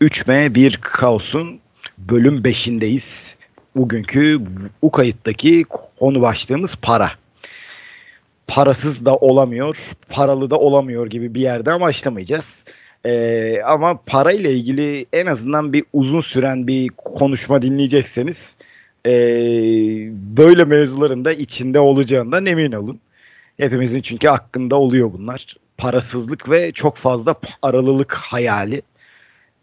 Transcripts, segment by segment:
3M 1 Kaos'un bölüm 5'indeyiz. Bugünkü bu kayıttaki konu başlığımız para. Parasız da olamıyor, paralı da olamıyor gibi bir yerde başlamayacağız. Ee, ama para ile ilgili en azından bir uzun süren bir konuşma dinleyecekseniz e, böyle mevzuların da içinde olacağından emin olun. Hepimizin çünkü hakkında oluyor bunlar. Parasızlık ve çok fazla paralılık hayali.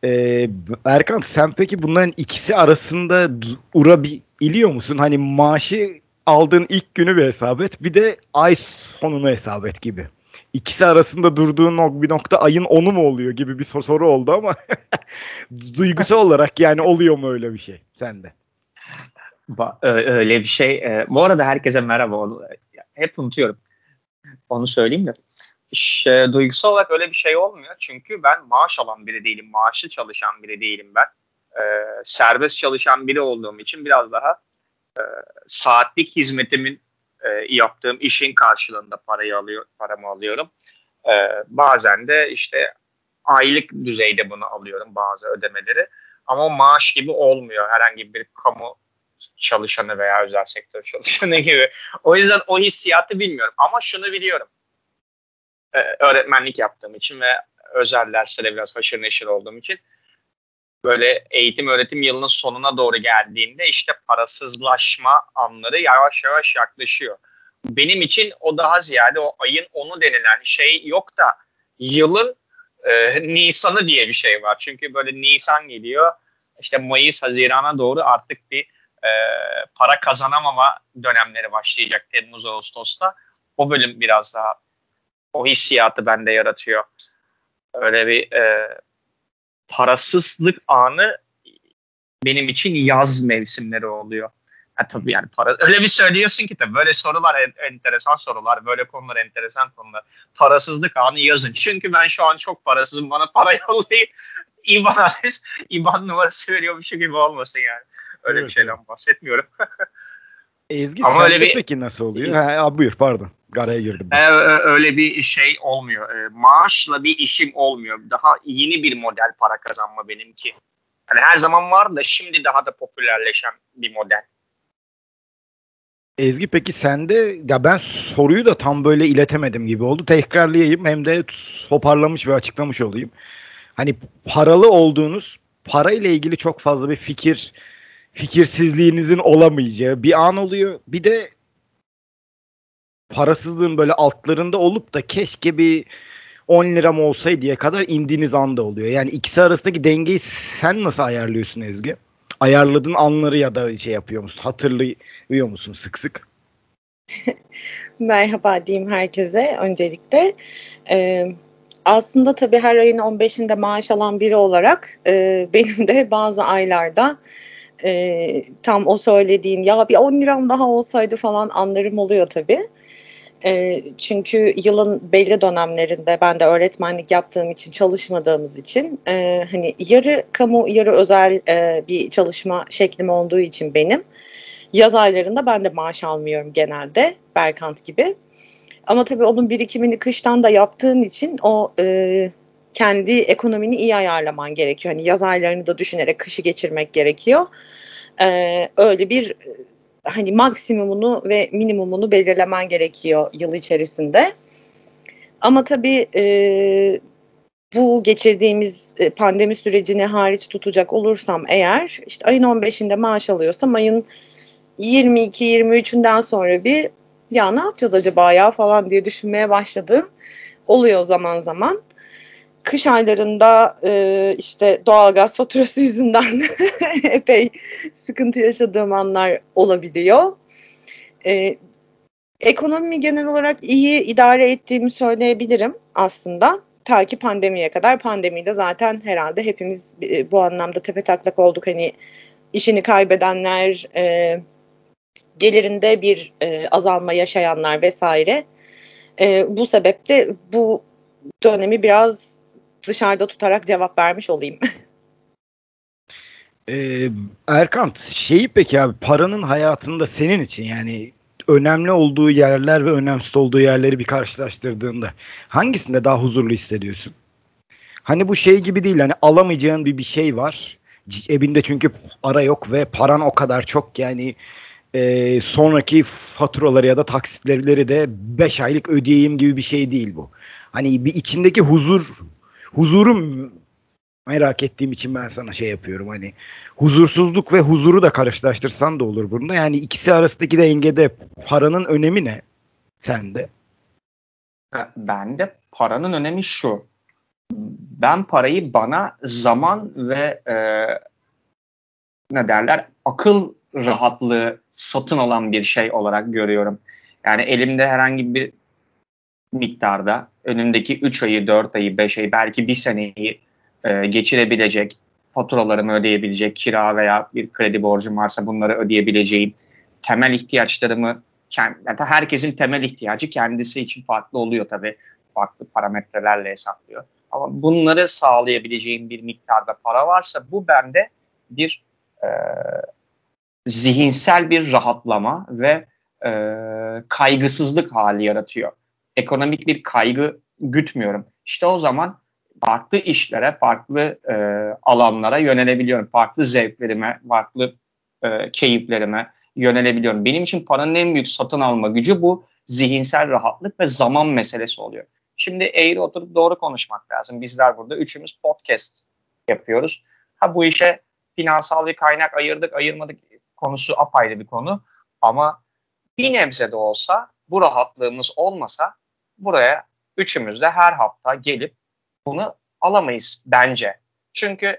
Ee, Erkan sen peki bunların ikisi arasında ura bir iliyor musun? Hani maaşı aldığın ilk günü bir hesap et bir de ay sonunu hesap et gibi. İkisi arasında durduğun bir nokta ayın onu mu oluyor gibi bir soru oldu ama duygusal olarak yani oluyor mu öyle bir şey sende? Öyle bir şey. E, bu arada herkese merhaba. Hep unutuyorum. Onu söyleyeyim de. İşte, duygusal olarak öyle bir şey olmuyor. Çünkü ben maaş alan biri değilim. Maaşlı çalışan biri değilim ben. Ee, serbest çalışan biri olduğum için biraz daha e, saatlik hizmetimin e, yaptığım işin karşılığında parayı alıyor, paramı alıyorum. E, bazen de işte aylık düzeyde bunu alıyorum bazı ödemeleri. Ama maaş gibi olmuyor herhangi bir kamu çalışanı veya özel sektör çalışanı gibi. O yüzden o hissiyatı bilmiyorum. Ama şunu biliyorum. Ee, öğretmenlik yaptığım için ve özel derslere biraz haşır neşir olduğum için böyle eğitim öğretim yılının sonuna doğru geldiğinde işte parasızlaşma anları yavaş yavaş yaklaşıyor. Benim için o daha ziyade o ayın onu denilen şey yok da yılın e, Nisan'ı diye bir şey var. Çünkü böyle Nisan geliyor işte Mayıs, Haziran'a doğru artık bir e, para kazanamama dönemleri başlayacak Temmuz, Ağustos'ta. O bölüm biraz daha o hissiyatı bende yaratıyor. Öyle bir e, parasızlık anı benim için yaz mevsimleri oluyor. Ha, tabii yani para öyle bir söylüyorsun ki tabii böyle sorular en, enteresan sorular, böyle konular enteresan konular. Parasızlık anı yazın. Çünkü ben şu an çok parasızım. Bana para yollayın. İban adres, İban numarası veriyormuşum gibi olmasın yani. Öyle evet. bir şeyden bahsetmiyorum. Ezgi Ama öyle bir... peki nasıl oluyor? Ha, buyur pardon. Garaya girdim. Ee, öyle bir şey olmuyor. Ee, maaşla bir işim olmuyor. Daha yeni bir model para kazanma benimki. Yani her zaman var da şimdi daha da popülerleşen bir model. Ezgi peki sende ya ben soruyu da tam böyle iletemedim gibi oldu. Tekrarlayayım hem de toparlamış ve açıklamış olayım. Hani paralı olduğunuz para ile ilgili çok fazla bir fikir fikirsizliğinizin olamayacağı bir an oluyor. Bir de parasızlığın böyle altlarında olup da keşke bir 10 liram olsaydı diye kadar indiğiniz anda oluyor. Yani ikisi arasındaki dengeyi sen nasıl ayarlıyorsun Ezgi? Ayarladığın anları ya da şey yapıyor musun? Hatırlıyor musun sık sık? Merhaba diyeyim herkese öncelikle. Ee, aslında tabii her ayın 15'inde maaş alan biri olarak e, benim de bazı aylarda e, tam o söylediğin ya bir 10 liram daha olsaydı falan anlarım oluyor tabii. E, çünkü yılın belli dönemlerinde ben de öğretmenlik yaptığım için çalışmadığımız için e, hani yarı kamu yarı özel e, bir çalışma şeklim olduğu için benim yaz aylarında ben de maaş almıyorum genelde Berkant gibi. Ama tabii onun birikimini kıştan da yaptığın için o e, kendi ekonomini iyi ayarlaman gerekiyor. Hani yaz aylarını da düşünerek kışı geçirmek gerekiyor. Ee, öyle bir hani maksimumunu ve minimumunu belirlemen gerekiyor yıl içerisinde. Ama tabii e, bu geçirdiğimiz e, pandemi sürecini hariç tutacak olursam eğer işte ayın 15'inde maaş alıyorsam ayın 22-23'ünden sonra bir ya ne yapacağız acaba ya falan diye düşünmeye başladım. Oluyor zaman zaman kış aylarında e, işte doğalgaz faturası yüzünden epey sıkıntı yaşadığım anlar olabiliyor. E, ekonomi genel olarak iyi idare ettiğimi söyleyebilirim aslında. Ta ki pandemiye kadar. Pandemide zaten herhalde hepimiz e, bu anlamda tepe taklak olduk. Hani işini kaybedenler, e, gelirinde bir e, azalma yaşayanlar vesaire. E, bu sebeple bu dönemi biraz dışarıda tutarak cevap vermiş olayım. ee, Erkan şeyi peki abi paranın hayatında senin için yani önemli olduğu yerler ve önemsiz olduğu yerleri bir karşılaştırdığında hangisinde daha huzurlu hissediyorsun? Hani bu şey gibi değil hani alamayacağın bir bir şey var. Cebinde çünkü para yok ve paran o kadar çok yani e, sonraki faturaları ya da taksitleri de 5 aylık ödeyeyim gibi bir şey değil bu. Hani bir içindeki huzur huzurum merak ettiğim için ben sana şey yapıyorum hani huzursuzluk ve huzuru da karşılaştırsan da olur bunda. Yani ikisi arasındaki dengede paranın önemi ne sende? Ben de paranın önemi şu. Ben parayı bana zaman ve e, ne derler akıl rahatlığı satın alan bir şey olarak görüyorum. Yani elimde herhangi bir miktarda önümdeki 3 ayı, 4 ayı, 5 ayı belki bir seneyi e, geçirebilecek, faturalarımı ödeyebilecek, kira veya bir kredi borcum varsa bunları ödeyebileceğim, temel ihtiyaçlarımı, yani herkesin temel ihtiyacı kendisi için farklı oluyor tabii. Farklı parametrelerle hesaplıyor. Ama bunları sağlayabileceğim bir miktarda para varsa bu bende bir e, zihinsel bir rahatlama ve e, kaygısızlık hali yaratıyor. Ekonomik bir kaygı gütmüyorum. İşte o zaman farklı işlere, farklı e, alanlara yönelebiliyorum. Farklı zevklerime, farklı e, keyiflerime yönelebiliyorum. Benim için paranın en büyük satın alma gücü bu zihinsel rahatlık ve zaman meselesi oluyor. Şimdi eğri oturup doğru konuşmak lazım. Bizler burada üçümüz podcast yapıyoruz. Ha bu işe finansal bir kaynak ayırdık, ayırmadık konusu apayrı bir konu. Ama bir nebze de olsa bu rahatlığımız olmasa buraya üçümüz de her hafta gelip bunu alamayız bence. Çünkü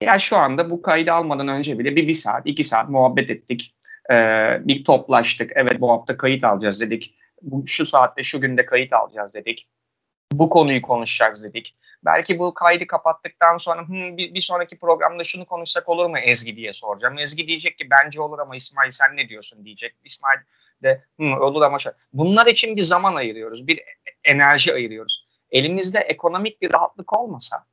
ya şu anda bu kaydı almadan önce bile bir, bir saat, iki saat muhabbet ettik. Ee, bir toplaştık. Evet bu hafta kayıt alacağız dedik. Bu, şu saatte şu günde kayıt alacağız dedik. Bu konuyu konuşacağız dedik. Belki bu kaydı kapattıktan sonra hmm, bir, bir sonraki programda şunu konuşsak olur mu Ezgi diye soracağım. Ezgi diyecek ki bence olur ama İsmail sen ne diyorsun diyecek. İsmail de hmm, olur ama şöyle. Bunlar için bir zaman ayırıyoruz. Bir enerji ayırıyoruz. Elimizde ekonomik bir rahatlık olmasa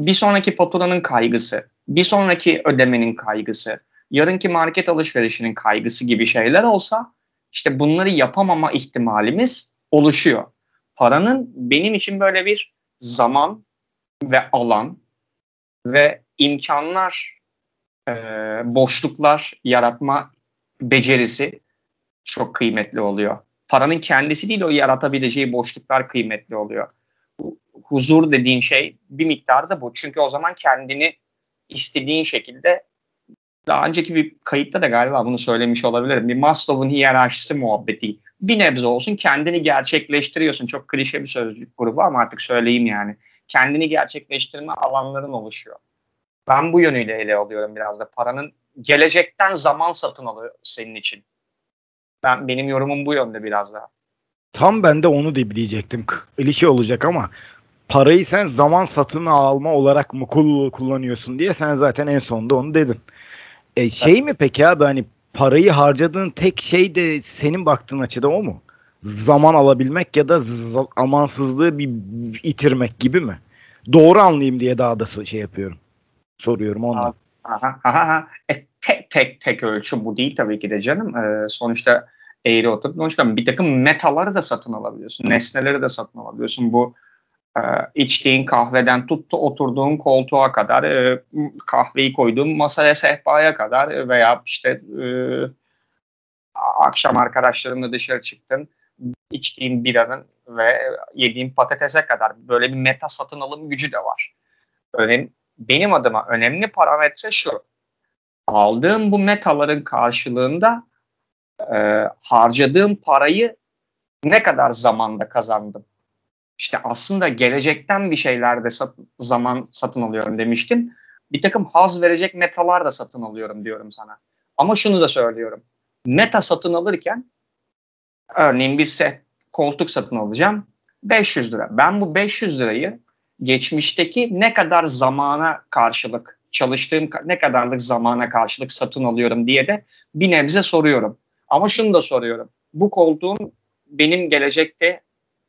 bir sonraki faturanın kaygısı, bir sonraki ödemenin kaygısı, yarınki market alışverişinin kaygısı gibi şeyler olsa işte bunları yapamama ihtimalimiz oluşuyor. Paranın benim için böyle bir zaman ve alan ve imkanlar, e, boşluklar yaratma becerisi çok kıymetli oluyor. Paranın kendisi değil o yaratabileceği boşluklar kıymetli oluyor. Huzur dediğin şey bir miktarda bu. Çünkü o zaman kendini istediğin şekilde daha önceki bir kayıtta da galiba bunu söylemiş olabilirim. Bir Maslow'un hiyerarşisi muhabbeti. Bir nebze olsun kendini gerçekleştiriyorsun. Çok klişe bir sözcük grubu ama artık söyleyeyim yani. Kendini gerçekleştirme alanların oluşuyor. Ben bu yönüyle ele alıyorum biraz da. Paranın gelecekten zaman satın alıyor senin için. Ben benim yorumum bu yönde biraz daha. Tam ben de onu diyecektim. Klişe olacak ama parayı sen zaman satın alma olarak mı kullanıyorsun diye sen zaten en sonunda onu dedin. E, şey mi peki abi hani parayı harcadığın tek şey de senin baktığın açıda o mu? Zaman alabilmek ya da amansızlığı bir itirmek gibi mi? Doğru anlayayım diye daha da şey yapıyorum. Soruyorum ondan. Aha, aha. E, tek tek tek ölçü bu değil tabii ki de canım. E, sonuçta eğri oturup konuşurken bir takım metaları da satın alabiliyorsun. Nesneleri de satın alabiliyorsun. Bu e, içtiğin kahveden tuttu oturduğun koltuğa kadar e, kahveyi koyduğun masaya sehpaya kadar veya işte e, akşam arkadaşlarınla dışarı çıktın içtiğin biranın ve yediğin patatese kadar böyle bir meta satın alım gücü de var. Önem, benim adıma önemli parametre şu. Aldığım bu metaların karşılığında e, harcadığım parayı ne kadar zamanda kazandım? İşte aslında gelecekten bir şeyler de sat, zaman satın alıyorum demiştim. Bir takım haz verecek metalar da satın alıyorum diyorum sana. Ama şunu da söylüyorum. Meta satın alırken örneğin bir set koltuk satın alacağım. 500 lira. Ben bu 500 lirayı geçmişteki ne kadar zamana karşılık çalıştığım ne kadarlık zamana karşılık satın alıyorum diye de bir nebze soruyorum. Ama şunu da soruyorum. Bu koltuğun benim gelecekte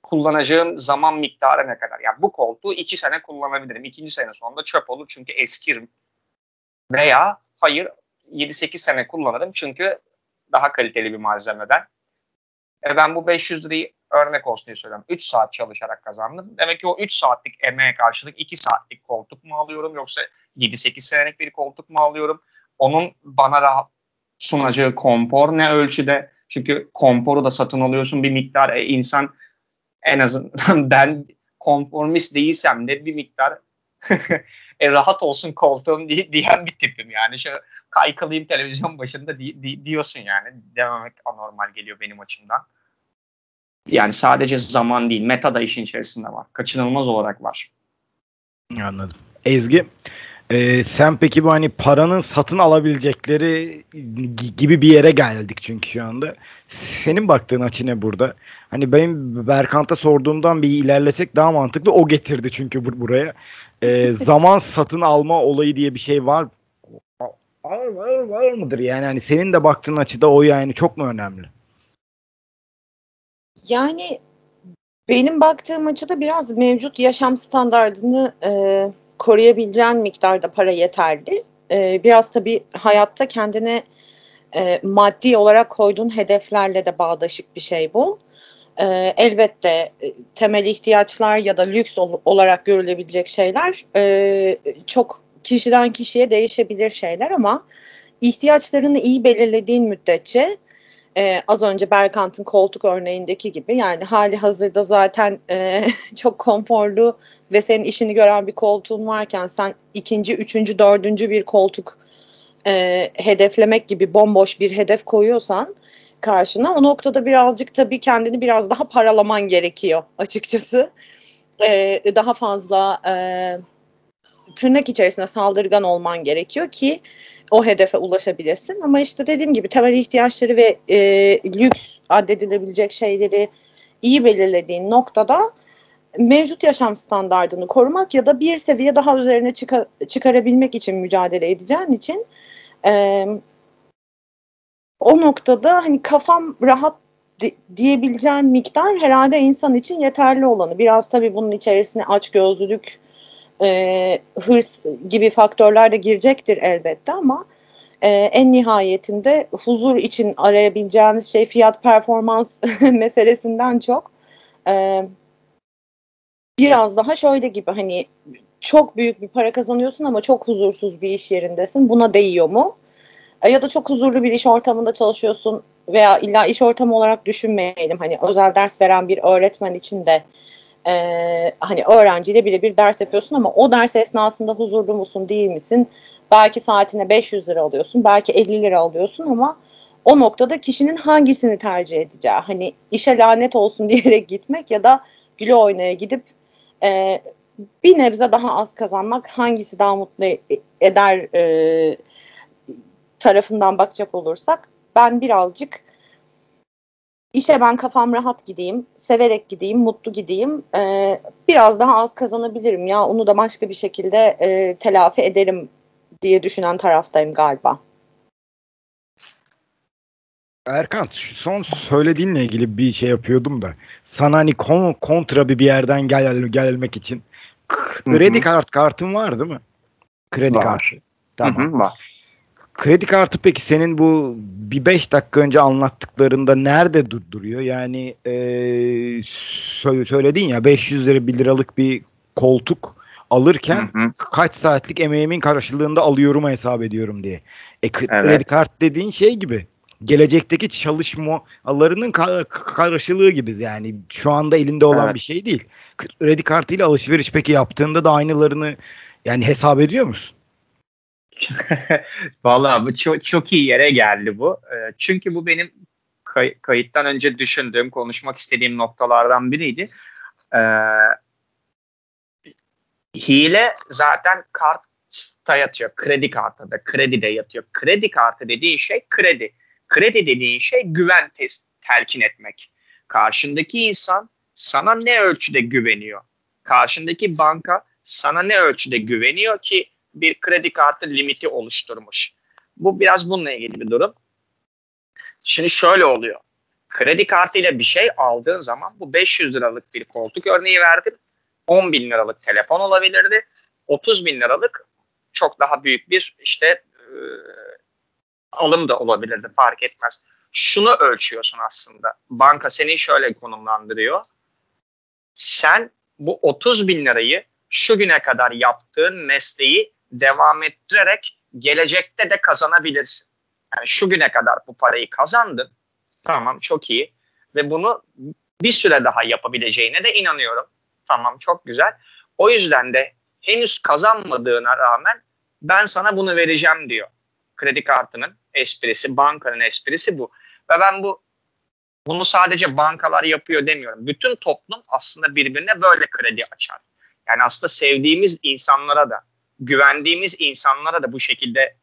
kullanacağım zaman miktarı ne kadar? Yani bu koltuğu iki sene kullanabilirim. İkinci sene sonunda çöp olur çünkü eskirim. Veya hayır 7-8 sene kullanırım çünkü daha kaliteli bir malzemeden E ben bu 500 lirayı örnek olsun diye söylüyorum. 3 saat çalışarak kazandım. Demek ki o 3 saatlik emeğe karşılık 2 saatlik koltuk mu alıyorum yoksa 7-8 senelik bir koltuk mu alıyorum? Onun bana rahat sunacağı konfor ne ölçüde? Çünkü konforu da satın alıyorsun bir miktar. E, insan en azından ben konformist değilsem de bir miktar e, rahat olsun koltuğum diye, diyen bir tipim yani. Şu kaykılayım televizyon başında di, di, diyorsun yani. Dememek anormal geliyor benim açımdan. Yani sadece zaman değil, meta da işin içerisinde var. Kaçınılmaz olarak var. Anladım. Ezgi, e, sen peki bu hani paranın satın alabilecekleri gibi bir yere geldik çünkü şu anda. Senin baktığın açı ne burada? Hani benim Berkant'a sorduğumdan bir ilerlesek daha mantıklı. O getirdi çünkü bur- buraya. E, zaman satın alma olayı diye bir şey var. Var, var, var mıdır? Yani hani senin de baktığın açıda o yani çok mu önemli? Yani benim baktığım açıda biraz mevcut yaşam standartını e, koruyabileceğin miktarda para yeterli. E, biraz tabii hayatta kendine e, maddi olarak koyduğun hedeflerle de bağdaşık bir şey bu. E, elbette temel ihtiyaçlar ya da lüks ol, olarak görülebilecek şeyler e, çok kişiden kişiye değişebilir şeyler ama ihtiyaçlarını iyi belirlediğin müddetçe e, az önce Berkant'ın koltuk örneğindeki gibi yani hali hazırda zaten e, çok konforlu ve senin işini gören bir koltuğun varken sen ikinci, üçüncü, dördüncü bir koltuk e, hedeflemek gibi bomboş bir hedef koyuyorsan karşına o noktada birazcık tabii kendini biraz daha paralaman gerekiyor açıkçası. E, daha fazla e, tırnak içerisinde saldırgan olman gerekiyor ki o hedefe ulaşabilesin. Ama işte dediğim gibi temel ihtiyaçları ve e, lüks addedilebilecek şeyleri iyi belirlediğin noktada mevcut yaşam standartını korumak ya da bir seviye daha üzerine çıkar, çıkarabilmek için mücadele edeceğin için e, o noktada hani kafam rahat diyebileceğin miktar herhalde insan için yeterli olanı. Biraz tabii bunun içerisine açgözlülük, e, hırs gibi faktörler de girecektir elbette ama e, en nihayetinde huzur için arayabileceğiniz şey fiyat performans meselesinden çok e, biraz daha şöyle gibi hani çok büyük bir para kazanıyorsun ama çok huzursuz bir iş yerindesin. Buna değiyor mu? E, ya da çok huzurlu bir iş ortamında çalışıyorsun veya illa iş ortamı olarak düşünmeyelim. Hani özel ders veren bir öğretmen için de e, hani öğrenciyle birebir ders yapıyorsun ama o ders esnasında huzurlu musun değil misin? Belki saatine 500 lira alıyorsun, belki 50 lira alıyorsun ama o noktada kişinin hangisini tercih edeceği. Hani işe lanet olsun diyerek gitmek ya da güle oynaya gidip e, bir nebze daha az kazanmak hangisi daha mutlu eder e, tarafından bakacak olursak ben birazcık işe ben kafam rahat gideyim, severek gideyim, mutlu gideyim. Ee, biraz daha az kazanabilirim ya onu da başka bir şekilde e, telafi ederim diye düşünen taraftayım galiba. Erkan şu son söylediğinle ilgili bir şey yapıyordum da sana hani kon, kontra bir bir yerden gel gelmek için kredi kart kartın var değil mi? Kredi var. kartı. Tamam. Hı hı, var. Kredi kartı peki senin bu bir beş dakika önce anlattıklarında nerede duruyor? Yani e, söyledin ya 500 lira 1 liralık bir koltuk alırken hı hı. kaç saatlik emeğimin karşılığında alıyorum hesap ediyorum diye. E, kredi evet. kart dediğin şey gibi. Gelecekteki çalışmalarının karşılığı gibi yani şu anda elinde olan evet. bir şey değil. Kredi kartıyla alışveriş peki yaptığında da aynılarını yani hesap ediyor musun? Vallahi bu çok, çok iyi yere geldi bu. Ee, çünkü bu benim kay- kayıttan önce düşündüğüm, konuşmak istediğim noktalardan biriydi. Ee, hile zaten kartta yatıyor. Kredi kartında, kredide yatıyor. Kredi kartı dediğin şey kredi. Kredi dediğin şey güven test, telkin etmek. Karşındaki insan sana ne ölçüde güveniyor? Karşındaki banka sana ne ölçüde güveniyor ki bir kredi kartı limiti oluşturmuş. Bu biraz bununla ilgili bir durum. Şimdi şöyle oluyor. Kredi kartıyla bir şey aldığın zaman bu 500 liralık bir koltuk örneği verdim. 10 bin liralık telefon olabilirdi. 30 bin liralık çok daha büyük bir işte alım da olabilirdi fark etmez. Şunu ölçüyorsun aslında. Banka seni şöyle konumlandırıyor. Sen bu 30 bin lirayı şu güne kadar yaptığın mesleği devam ettirerek gelecekte de kazanabilirsin. Yani şu güne kadar bu parayı kazandın. Tamam çok iyi. Ve bunu bir süre daha yapabileceğine de inanıyorum. Tamam çok güzel. O yüzden de henüz kazanmadığına rağmen ben sana bunu vereceğim diyor. Kredi kartının esprisi, bankanın esprisi bu. Ve ben bu bunu sadece bankalar yapıyor demiyorum. Bütün toplum aslında birbirine böyle kredi açar. Yani aslında sevdiğimiz insanlara da, güvendiğimiz insanlara da bu şekilde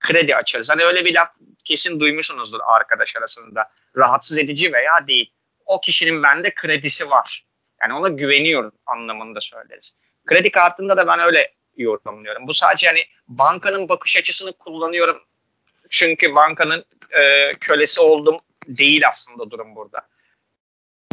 kredi açarız. Hani öyle bir laf kesin duymuşsunuzdur arkadaş arasında. Rahatsız edici veya değil. O kişinin bende kredisi var. Yani ona güveniyorum anlamında söyleriz. Kredi kartında da ben öyle yorumluyorum. Bu sadece hani bankanın bakış açısını kullanıyorum. Çünkü bankanın e, kölesi oldum değil aslında durum burada.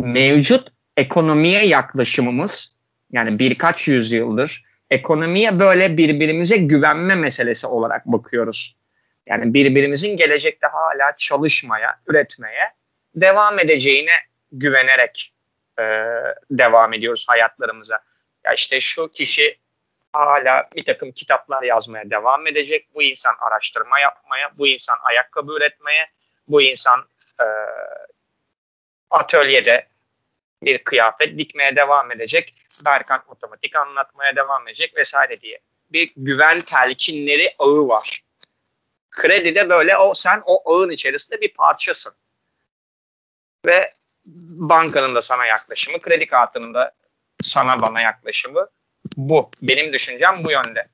Mevcut ekonomiye yaklaşımımız yani birkaç yüzyıldır ekonomiye böyle birbirimize güvenme meselesi olarak bakıyoruz. Yani birbirimizin gelecekte hala çalışmaya, üretmeye devam edeceğine güvenerek e, devam ediyoruz hayatlarımıza. Ya işte şu kişi hala bir takım kitaplar yazmaya devam edecek. Bu insan araştırma yapmaya, bu insan ayakkabı üretmeye, bu insan e, atölyede bir kıyafet dikmeye devam edecek. Berkant matematik anlatmaya devam edecek vesaire diye. Bir güven telkinleri ağı var. Kredide böyle o sen o ağın içerisinde bir parçasın. Ve bankanın da sana yaklaşımı, kredi kartının da sana bana yaklaşımı bu. Benim düşüncem bu yönde.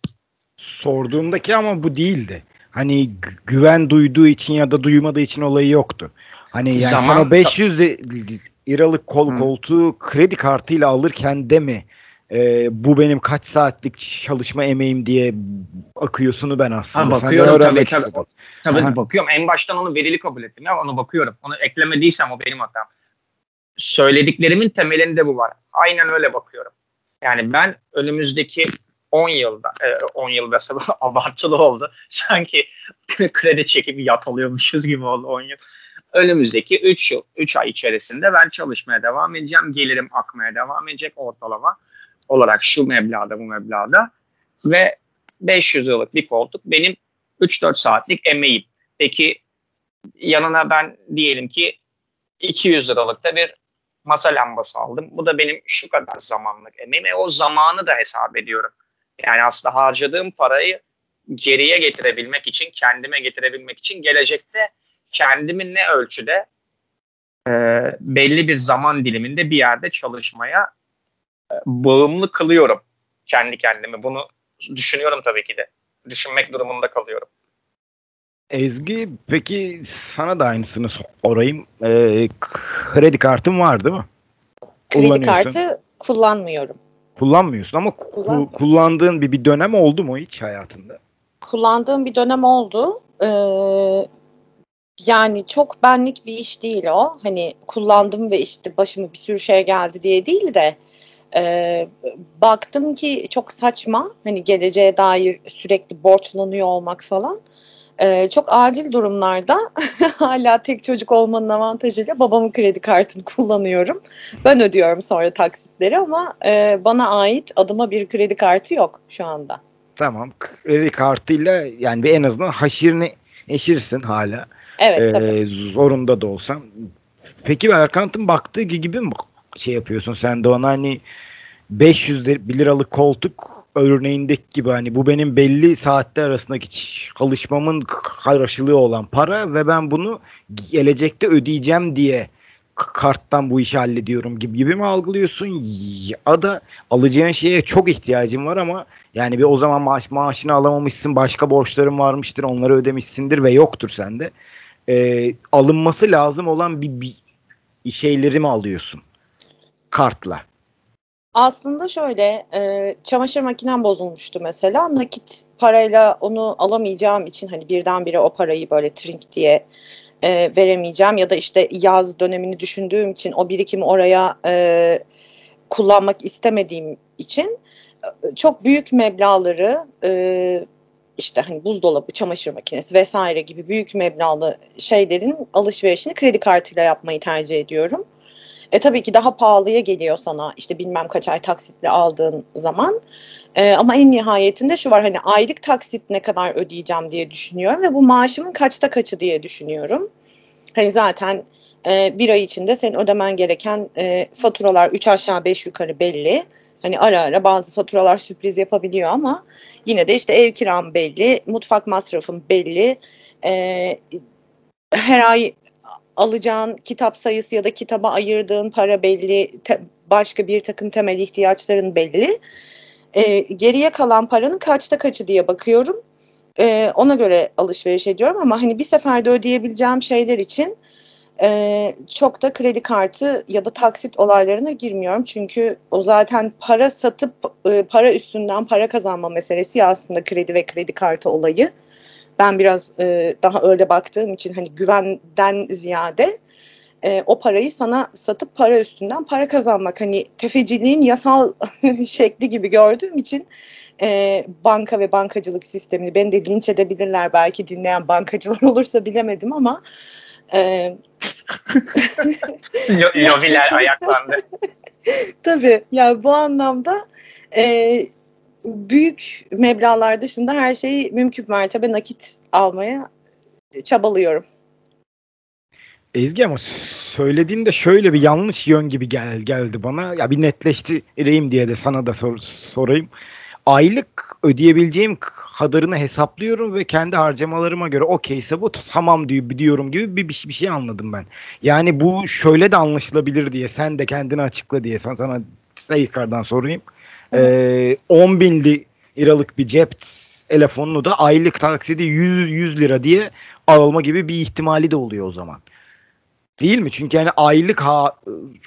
Sorduğumdaki ama bu değildi. Hani güven duyduğu için ya da duymadığı için olayı yoktu. Hani yani Zaman, sana 500 liralık kol koltuğu kredi kartıyla alırken de mi e, bu benim kaç saatlik çalışma emeğim diye akıyorsunu ben aslında. Ha, bakıyorum tabii tabii. Tabii bakıyorum. En baştan onu verili kabul ettim ya onu bakıyorum. Onu eklemediysem o benim hatam. Söylediklerimin temelinde bu var. Aynen öyle bakıyorum. Yani ben önümüzdeki 10 yılda, 10 e, yıl mesela abartılı oldu. Sanki kredi çekip yat alıyormuşuz gibi oldu 10 yıl. Önümüzdeki 3 yıl, 3 ay içerisinde ben çalışmaya devam edeceğim. Gelirim akmaya devam edecek ortalama olarak şu meblağda bu meblağda. Ve 500 yıllık bir koltuk benim 3-4 saatlik emeğim. Peki yanına ben diyelim ki 200 liralık da bir masa lambası aldım. Bu da benim şu kadar zamanlık emeğim. E o zamanı da hesap ediyorum. Yani aslında harcadığım parayı geriye getirebilmek için, kendime getirebilmek için gelecekte kendimi ne ölçüde e, belli bir zaman diliminde bir yerde çalışmaya e, bağımlı kılıyorum kendi kendimi. Bunu düşünüyorum tabii ki de. Düşünmek durumunda kalıyorum. Ezgi peki sana da aynısını sorayım. Ee, kredi kartın var değil mi? Kredi kartı kullanmıyorum. Kullanmıyorsun ama Kullan... kullandığın bir, bir dönem oldu mu hiç hayatında? Kullandığım bir dönem oldu. Ee, yani çok benlik bir iş değil o. Hani kullandım ve işte başıma bir sürü şey geldi diye değil de e, baktım ki çok saçma. Hani geleceğe dair sürekli borçlanıyor olmak falan. Ee, çok acil durumlarda hala tek çocuk olmanın avantajıyla babamın kredi kartını kullanıyorum. Ben ödüyorum sonra taksitleri ama e, bana ait adıma bir kredi kartı yok şu anda. Tamam. Kredi kartıyla yani bir en azından haşirini eşirsin hala. Evet ee, tabii. Zorunda da olsan. Peki Erkant'ın baktığı gibi mi şey yapıyorsun sen de ona hani 500 liralık koltuk örneğindeki gibi hani bu benim belli saatte arasındaki çalışmamın karşılığı olan para ve ben bunu gelecekte ödeyeceğim diye karttan bu işi hallediyorum gibi gibi mi algılıyorsun ya da alacağın şeye çok ihtiyacın var ama yani bir o zaman maaş maaşını alamamışsın başka borçların varmıştır onları ödemişsindir ve yoktur sende ee, alınması lazım olan bir, bir şeyleri mi alıyorsun kartla aslında şöyle, e, çamaşır makinem bozulmuştu mesela. Nakit parayla onu alamayacağım için hani birdenbire o parayı böyle trink diye e, veremeyeceğim ya da işte yaz dönemini düşündüğüm için o birikimi oraya e, kullanmak istemediğim için e, çok büyük meblaları e, işte hani buzdolabı, çamaşır makinesi vesaire gibi büyük meblağlı şeylerin alışverişini kredi kartıyla yapmayı tercih ediyorum. E tabii ki daha pahalıya geliyor sana işte bilmem kaç ay taksitle aldığın zaman. E, ama en nihayetinde şu var hani aylık taksit ne kadar ödeyeceğim diye düşünüyorum ve bu maaşımın kaçta kaçı diye düşünüyorum. Hani zaten e, bir ay içinde senin ödemen gereken e, faturalar 3 aşağı 5 yukarı belli. Hani ara ara bazı faturalar sürpriz yapabiliyor ama yine de işte ev kiram belli, mutfak masrafım belli. E, her ay alacağın kitap sayısı ya da kitaba ayırdığın para belli, te, başka bir takım temel ihtiyaçların belli. E, geriye kalan paranın kaçta kaçı diye bakıyorum. E, ona göre alışveriş ediyorum ama hani bir seferde ödeyebileceğim şeyler için e, çok da kredi kartı ya da taksit olaylarına girmiyorum. Çünkü o zaten para satıp e, para üstünden para kazanma meselesi aslında kredi ve kredi kartı olayı. Ben biraz e, daha öyle baktığım için hani güvenden ziyade e, o parayı sana satıp para üstünden para kazanmak. Hani tefeciliğin yasal şekli gibi gördüğüm için e, banka ve bankacılık sistemini beni de linç edebilirler belki dinleyen bankacılar olursa bilemedim ama e, Lobiler ayaklandı. Tabii ya bu anlamda e, büyük meblağlar dışında her şeyi mümkün mertebe nakit almaya çabalıyorum. Ezgi ama söylediğinde şöyle bir yanlış yön gibi gel, geldi bana. Ya bir netleştireyim diye de sana da sor, sorayım. Aylık ödeyebileceğim kadarını hesaplıyorum ve kendi harcamalarıma göre okeyse bu tamam diyorum gibi bir, bir, bir şey anladım ben. Yani bu şöyle de anlaşılabilir diye sen de kendini açıkla diye sana, sana tekrardan sorayım. Ee, 10 bin liralık bir cep telefonunu da aylık taksidi 100, 100 lira diye alma gibi bir ihtimali de oluyor o zaman. Değil mi? Çünkü yani aylık ha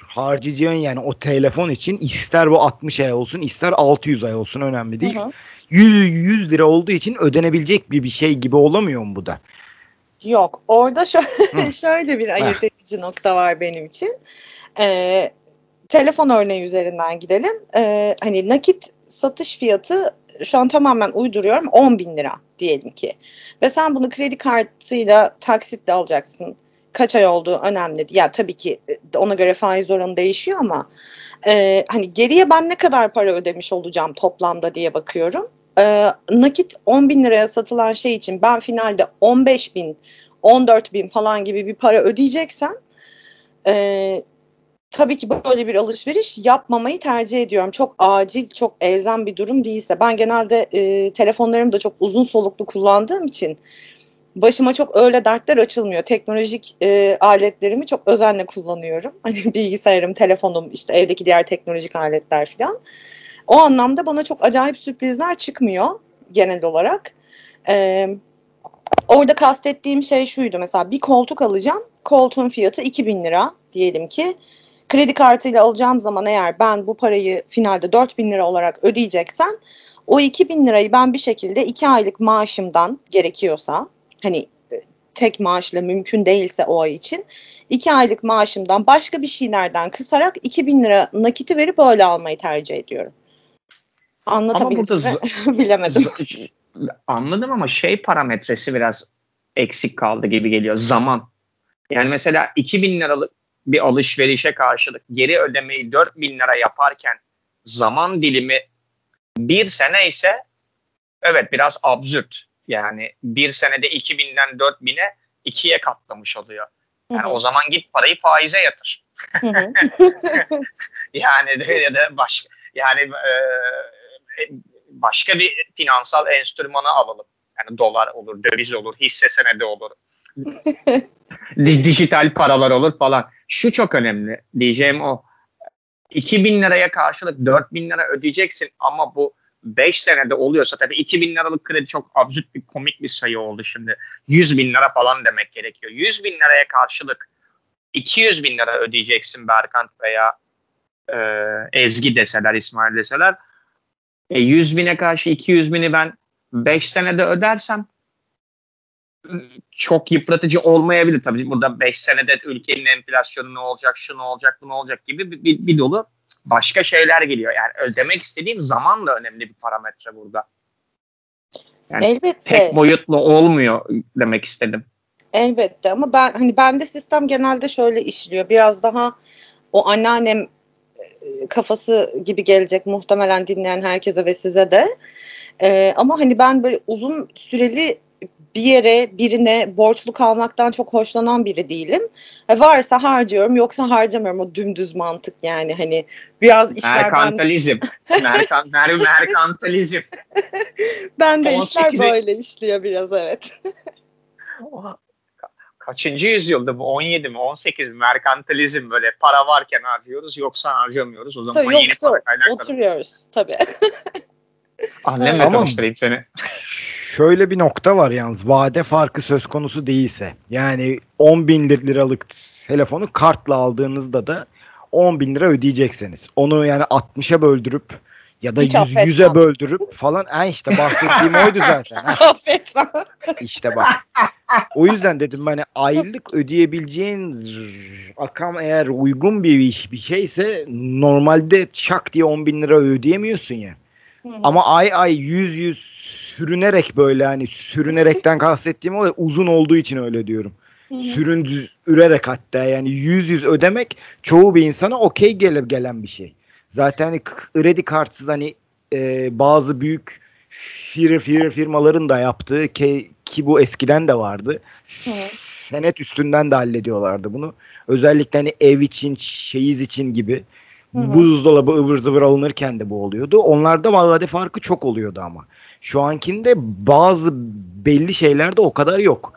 harcayacağın yani o telefon için ister bu 60 ay olsun ister 600 ay olsun önemli değil. Hı hı. 100, 100 lira olduğu için ödenebilecek bir, bir şey gibi olamıyor mu bu da? Yok. Orada şöyle, şöyle bir ayırt edici nokta var benim için. Ee, telefon örneği üzerinden gidelim. Ee, hani nakit satış fiyatı şu an tamamen uyduruyorum 10 bin lira diyelim ki. Ve sen bunu kredi kartıyla taksitle alacaksın. Kaç ay olduğu önemli. Ya tabii ki e, ona göre faiz oranı değişiyor ama e, hani geriye ben ne kadar para ödemiş olacağım toplamda diye bakıyorum. E, nakit 10 bin liraya satılan şey için ben finalde 15 bin, 14 bin falan gibi bir para ödeyeceksem e, tabii ki böyle bir alışveriş yapmamayı tercih ediyorum. Çok acil, çok elzem bir durum değilse. Ben genelde e, telefonlarımı da çok uzun soluklu kullandığım için başıma çok öyle dertler açılmıyor. Teknolojik e, aletlerimi çok özenle kullanıyorum. Hani bilgisayarım, telefonum, işte evdeki diğer teknolojik aletler falan. O anlamda bana çok acayip sürprizler çıkmıyor genel olarak. Ee, orada kastettiğim şey şuydu mesela bir koltuk alacağım. Koltuğun fiyatı 2000 lira diyelim ki. Kredi kartıyla alacağım zaman eğer ben bu parayı finalde 4000 lira olarak ödeyeceksem o 2000 lirayı ben bir şekilde 2 aylık maaşımdan gerekiyorsa hani e, tek maaşla mümkün değilse o ay için 2 aylık maaşımdan başka bir şeylerden kısarak 2000 lira nakiti verip öyle almayı tercih ediyorum. Anlatabildim mi? Bilemedim. Anladım ama şey parametresi biraz eksik kaldı gibi geliyor. Zaman. Yani mesela 2000 liralık bir alışverişe karşılık geri ödemeyi 4000 lira yaparken zaman dilimi bir sene ise evet biraz absürt. Yani bir senede 2000'den 4000'e ikiye katlamış oluyor. Yani Hı-hı. o zaman git parayı faize yatır. yani ya da başka yani e, başka bir finansal enstrümanı alalım. Yani dolar olur, döviz olur, hisse senedi olur. dijital paralar olur falan. Şu çok önemli diyeceğim o. 2000 liraya karşılık 4000 lira ödeyeceksin ama bu 5 senede oluyorsa tabii 2000 liralık kredi çok absürt bir komik bir sayı oldu şimdi. 100 bin lira falan demek gerekiyor. 100 bin liraya karşılık 200 bin lira ödeyeceksin Berkant veya e, Ezgi deseler, İsmail deseler. E, 100 bine karşı 200 bini ben 5 senede ödersem çok yıpratıcı olmayabilir. Tabii burada 5 senede ülkenin enflasyonu ne olacak, şu ne olacak, bu ne olacak gibi bir, bir, bir dolu başka şeyler geliyor. Yani ödemek istediğim zaman da önemli bir parametre burada. Yani Elbette. tek boyutlu olmuyor demek istedim. Elbette ama ben hani bende sistem genelde şöyle işliyor. Biraz daha o anneannem kafası gibi gelecek muhtemelen dinleyen herkese ve size de. Ee, ama hani ben böyle uzun süreli bir yere birine borçlu kalmaktan çok hoşlanan biri değilim. E, varsa harcıyorum yoksa harcamıyorum o dümdüz mantık yani hani biraz işler ben, Merkantalizm. Merkan, mer, merkantalizm. ben de 18'e işler böyle işliyor biraz evet. Kaçıncı yüzyılda bu? 17 mi? 18 mi? Merkantilizm böyle para varken harcıyoruz yoksa harcamıyoruz. O zaman Tabii yeni yoksa oturuyoruz tabii. Annemle Ama- tanıştırayım seni. Şöyle bir nokta var yalnız vade farkı söz konusu değilse yani 10 bin lir- liralık telefonu kartla aldığınızda da 10 bin lira ödeyeceksiniz. Onu yani 60'a böldürüp ya da Hiç 100, affetmem. 100'e böldürüp falan ha işte bahsettiğim oydu zaten. Affetmem. işte bak. O yüzden dedim hani aylık ödeyebileceğin rakam eğer uygun bir iş bir şeyse normalde şak diye 10 bin lira ödeyemiyorsun ya. Hı hı. Ama ay ay yüz yüz sürünerek böyle hani sürünerekten kastettiğim o da uzun olduğu için öyle diyorum. Süründürerek hatta yani yüz yüz ödemek çoğu bir insana okey gelir gelen bir şey. Zaten hani kredi kartsız hani e, bazı büyük fir, fir firmaların da yaptığı ki, ki bu eskiden de vardı. Senet üstünden de hallediyorlardı bunu. Özellikle hani ev için, çeyiz için gibi. Hı hı. Buzdolabı ıvır zıvır alınırken de bu oluyordu. Onlarda vade farkı çok oluyordu ama. Şu ankinde bazı belli şeylerde o kadar yok.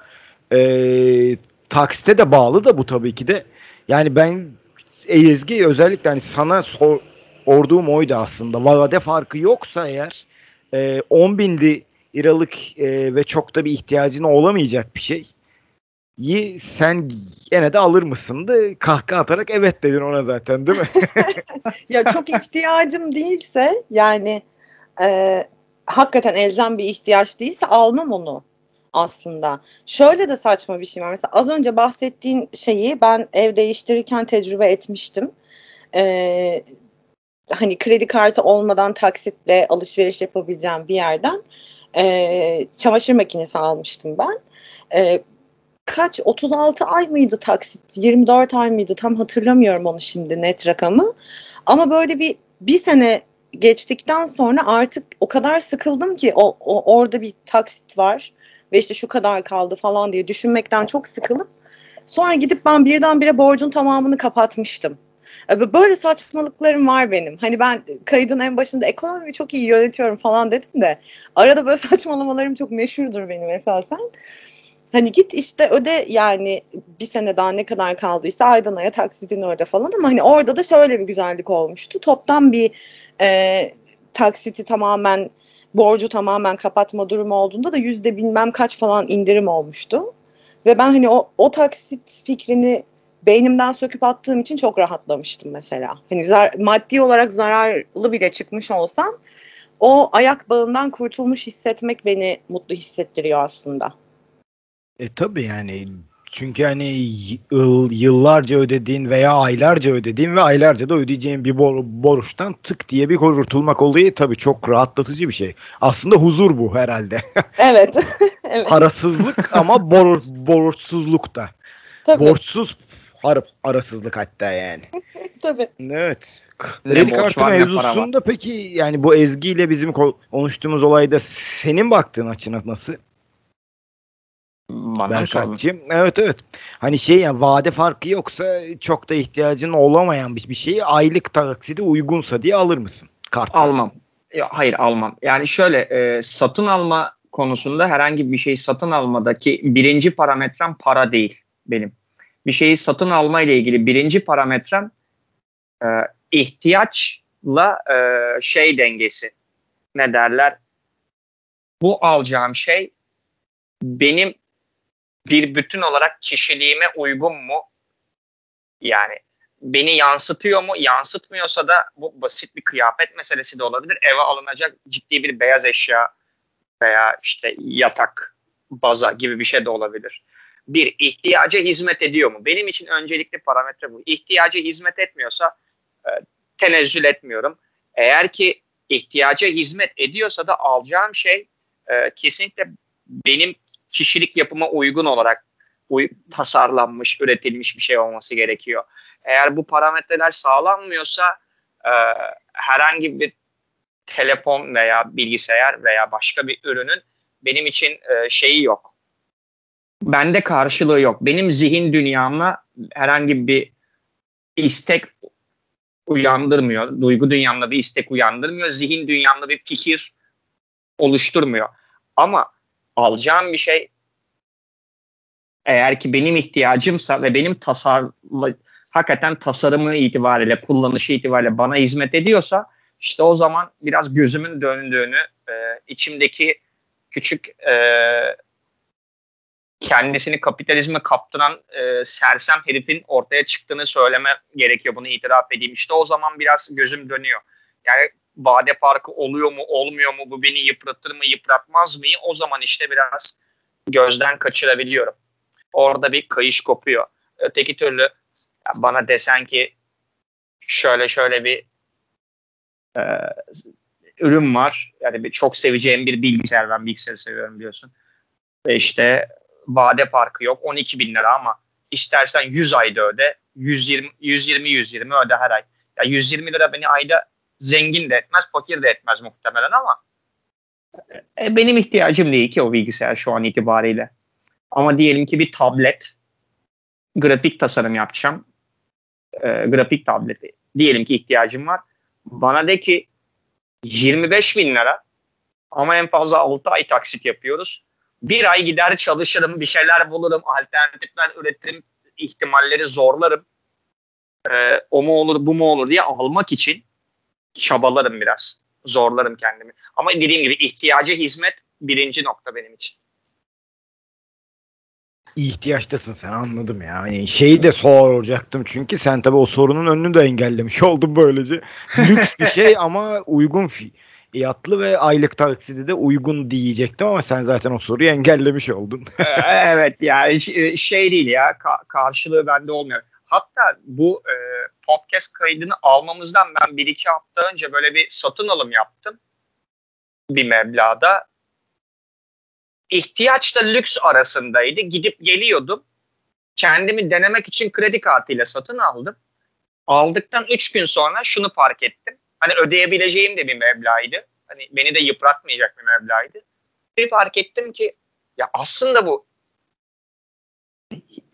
Ee, taksite de bağlı da bu tabii ki de. Yani ben Ezgi özellikle hani sana sor, sorduğum oydu aslında. Vade farkı yoksa eğer e, 10 bin liralık e, ve çok da bir ihtiyacın olamayacak bir şey. yi sen gene de alır mısındı? Kahkaha atarak evet dedin ona zaten değil mi? ya çok ihtiyacım değilse yani e, hakikaten elzem bir ihtiyaç değilse almam onu aslında. Şöyle de saçma bir şey var. Mesela az önce bahsettiğin şeyi ben ev değiştirirken tecrübe etmiştim. E, hani kredi kartı olmadan taksitle alışveriş yapabileceğim bir yerden e, çamaşır makinesi almıştım ben. E, kaç 36 ay mıydı taksit 24 ay mıydı tam hatırlamıyorum onu şimdi net rakamı ama böyle bir bir sene geçtikten sonra artık o kadar sıkıldım ki o, o orada bir taksit var ve işte şu kadar kaldı falan diye düşünmekten çok sıkılıp sonra gidip ben birdenbire borcun tamamını kapatmıştım. E, Böyle saçmalıklarım var benim. Hani ben kaydın en başında ekonomiyi çok iyi yönetiyorum falan dedim de arada böyle saçmalamalarım çok meşhurdur benim esasen. Hani git işte öde yani bir sene daha ne kadar kaldıysa aydan aya taksitini öde falan ama hani orada da şöyle bir güzellik olmuştu. Toptan bir e, taksiti tamamen borcu tamamen kapatma durumu olduğunda da yüzde bilmem kaç falan indirim olmuştu. Ve ben hani o, o taksit fikrini beynimden söküp attığım için çok rahatlamıştım mesela. Hani zar, maddi olarak zararlı bile çıkmış olsam o ayak bağından kurtulmuş hissetmek beni mutlu hissettiriyor aslında. E tabii yani çünkü hani yıl, yıllarca ödediğin veya aylarca ödediğin ve aylarca da ödeyeceğin bir bor, borçtan tık diye bir kurtulmak olayı tabii çok rahatlatıcı bir şey. Aslında huzur bu herhalde. Evet. evet. Parasızlık ama bor, borçsuzluk da. Tabii, Borçsuz har, parasızlık hatta yani. tabii. Evet. Ne Kredi kartı mevzusunda peki yani bu Ezgi ile bizim ko- konuştuğumuz olayda senin baktığın açına nasıl? Berkat'cığım. Evet evet. Hani şey yani vade farkı yoksa çok da ihtiyacın olamayan bir bir şeyi aylık taksidi uygunsa diye alır mısın? Kart. Almam. Ya, hayır almam. Yani şöyle e, satın alma konusunda herhangi bir şey satın almadaki birinci parametrem para değil benim. Bir şeyi satın alma ile ilgili birinci parametrem e, ihtiyaçla e, şey dengesi. Ne derler? Bu alacağım şey benim bir bütün olarak kişiliğime uygun mu? Yani beni yansıtıyor mu? Yansıtmıyorsa da bu basit bir kıyafet meselesi de olabilir. Eve alınacak ciddi bir beyaz eşya veya işte yatak, baza gibi bir şey de olabilir. Bir, ihtiyaca hizmet ediyor mu? Benim için öncelikli parametre bu. İhtiyaca hizmet etmiyorsa e, tenezzül etmiyorum. Eğer ki ihtiyaca hizmet ediyorsa da alacağım şey e, kesinlikle benim kişilik yapıma uygun olarak uy- tasarlanmış, üretilmiş bir şey olması gerekiyor. Eğer bu parametreler sağlanmıyorsa e, herhangi bir telefon veya bilgisayar veya başka bir ürünün benim için e, şeyi yok. Bende karşılığı yok. Benim zihin dünyamla herhangi bir istek uyandırmıyor. Duygu dünyamda bir istek uyandırmıyor. Zihin dünyamda bir fikir oluşturmuyor. Ama alacağım bir şey eğer ki benim ihtiyacımsa ve benim tasar hakikaten tasarımı itibariyle, kullanışı itibariyle bana hizmet ediyorsa işte o zaman biraz gözümün döndüğünü, e, içimdeki küçük e, kendisini kapitalizme kaptıran e, sersem herifin ortaya çıktığını söyleme gerekiyor. Bunu itiraf edeyim. İşte o zaman biraz gözüm dönüyor. Yani vade farkı oluyor mu, olmuyor mu, bu beni yıpratır mı, yıpratmaz mı? O zaman işte biraz gözden kaçırabiliyorum. Orada bir kayış kopuyor. Öteki türlü bana desen ki şöyle şöyle bir e, ürün var. Yani bir, çok seveceğim bir bilgisayar. Ben bilgisayarı seviyorum biliyorsun. Ve işte vade farkı yok. 12 bin lira ama istersen 100 ayda öde. 120 120 120 öde her ay. Ya 120 lira beni ayda zengin de etmez, fakir de etmez muhtemelen ama e, benim ihtiyacım değil ki o bilgisayar şu an itibariyle. Ama diyelim ki bir tablet, grafik tasarım yapacağım. E, grafik tableti. Diyelim ki ihtiyacım var. Bana de ki 25 bin lira ama en fazla 6 ay taksit yapıyoruz. Bir ay gider çalışırım, bir şeyler bulurum, alternatifler üretirim, ihtimalleri zorlarım. Ee, o mu olur, bu mu olur diye almak için çabalarım biraz. Zorlarım kendimi. Ama dediğim gibi ihtiyacı hizmet birinci nokta benim için ihtiyaçtasın sen anladım ya. Yani şeyi de soracaktım çünkü sen tabii o sorunun önünü de engellemiş oldun böylece. Lüks bir şey ama uygun fiyatlı ve aylık taksidi de uygun diyecektim ama sen zaten o soruyu engellemiş oldun. Evet yani e, şey değil ya ka- karşılığı bende olmuyor. Hatta bu e, podcast kaydını almamızdan ben bir iki hafta önce böyle bir satın alım yaptım bir meblağda ihtiyaçla lüks arasındaydı. Gidip geliyordum. Kendimi denemek için kredi kartıyla satın aldım. Aldıktan 3 gün sonra şunu fark ettim. Hani ödeyebileceğim de bir meblağydı. Hani beni de yıpratmayacak bir meblağydı. Bir fark ettim ki ya aslında bu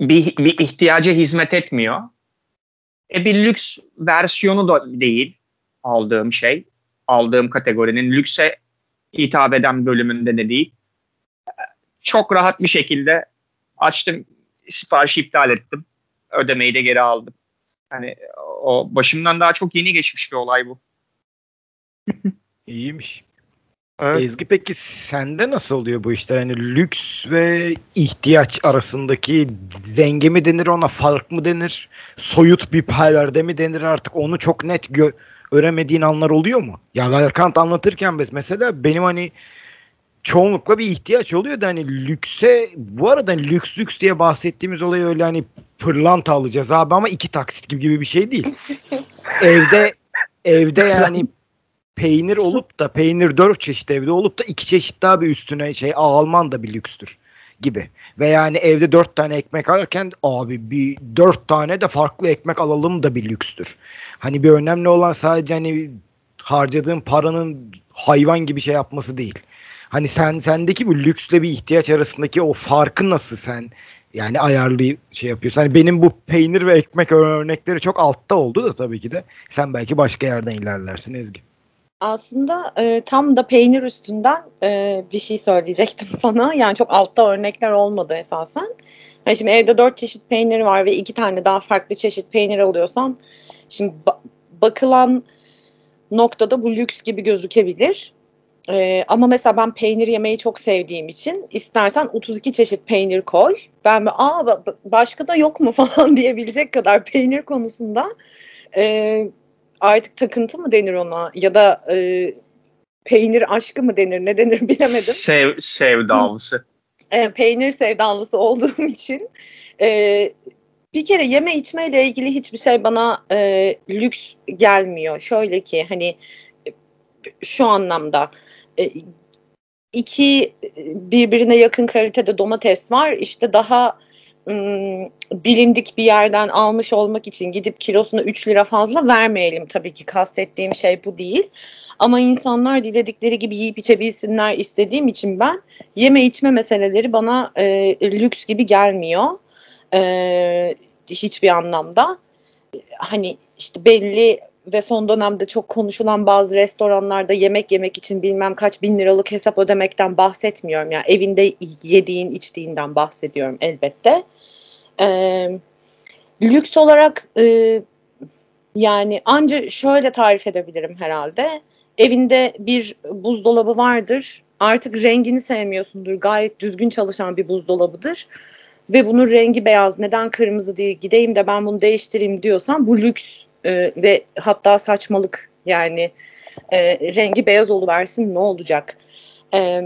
bir, bir ihtiyaca hizmet etmiyor. E bir lüks versiyonu da değil aldığım şey. Aldığım kategorinin lükse hitap eden bölümünde de değil çok rahat bir şekilde açtım siparişi iptal ettim. Ödemeyi de geri aldım. Hani o başımdan daha çok yeni geçmiş bir olay bu. İyiymiş. Evet. Ezgi peki sende nasıl oluyor bu işler? Hani lüks ve ihtiyaç arasındaki denge mi denir ona fark mı denir? Soyut bir paylarda mi denir artık onu çok net gö- öremediğin anlar oluyor mu? Ya Berkant anlatırken biz mesela benim hani çoğunlukla bir ihtiyaç oluyor da hani lükse bu arada hani lüks lüks diye bahsettiğimiz olay öyle hani pırlanta alacağız abi ama iki taksit gibi, gibi bir şey değil. evde evde yani peynir olup da peynir dört çeşit evde olup da iki çeşit daha bir üstüne şey alman da bir lükstür gibi. Ve yani evde dört tane ekmek alırken abi bir dört tane de farklı ekmek alalım da bir lükstür. Hani bir önemli olan sadece hani harcadığın paranın hayvan gibi şey yapması değil. Hani sen sendeki bu lüksle bir ihtiyaç arasındaki o farkı nasıl sen yani ayarlı şey yapıyorsun. Hani benim bu peynir ve ekmek örnekleri çok altta oldu da tabii ki de. Sen belki başka yerden ilerlersin Ezgi. Aslında e, tam da peynir üstünden e, bir şey söyleyecektim sana. Yani çok altta örnekler olmadı esasen. Yani şimdi evde dört çeşit peynir var ve iki tane daha farklı çeşit peynir alıyorsan şimdi ba- bakılan noktada bu lüks gibi gözükebilir. Ee, ama mesela ben peynir yemeyi çok sevdiğim için istersen 32 çeşit peynir koy. Ben aa başka da yok mu falan diyebilecek kadar peynir konusunda e, artık takıntı mı denir ona ya da e, peynir aşkı mı denir ne denir bilemedim. Sev, sevdalısı. E, peynir sevdalısı olduğum için e, bir kere yeme içmeyle ilgili hiçbir şey bana e, lüks gelmiyor. Şöyle ki hani şu anlamda e, iki birbirine yakın kalitede domates var. İşte daha bilindik bir yerden almış olmak için gidip kilosuna 3 lira fazla vermeyelim tabii ki kastettiğim şey bu değil. Ama insanlar diledikleri gibi yiyip içebilsinler istediğim için ben yeme içme meseleleri bana e, lüks gibi gelmiyor. E, hiçbir anlamda. Hani işte belli ve son dönemde çok konuşulan bazı restoranlarda yemek yemek için bilmem kaç bin liralık hesap ödemekten bahsetmiyorum. Yani evinde yediğin içtiğinden bahsediyorum elbette. E, lüks olarak e, yani anca şöyle tarif edebilirim herhalde. Evinde bir buzdolabı vardır. Artık rengini sevmiyorsundur. Gayet düzgün çalışan bir buzdolabıdır. Ve bunun rengi beyaz. Neden kırmızı değil? Gideyim de ben bunu değiştireyim diyorsan bu lüks e, ve hatta saçmalık yani e, rengi beyaz oluversin ne olacak? E,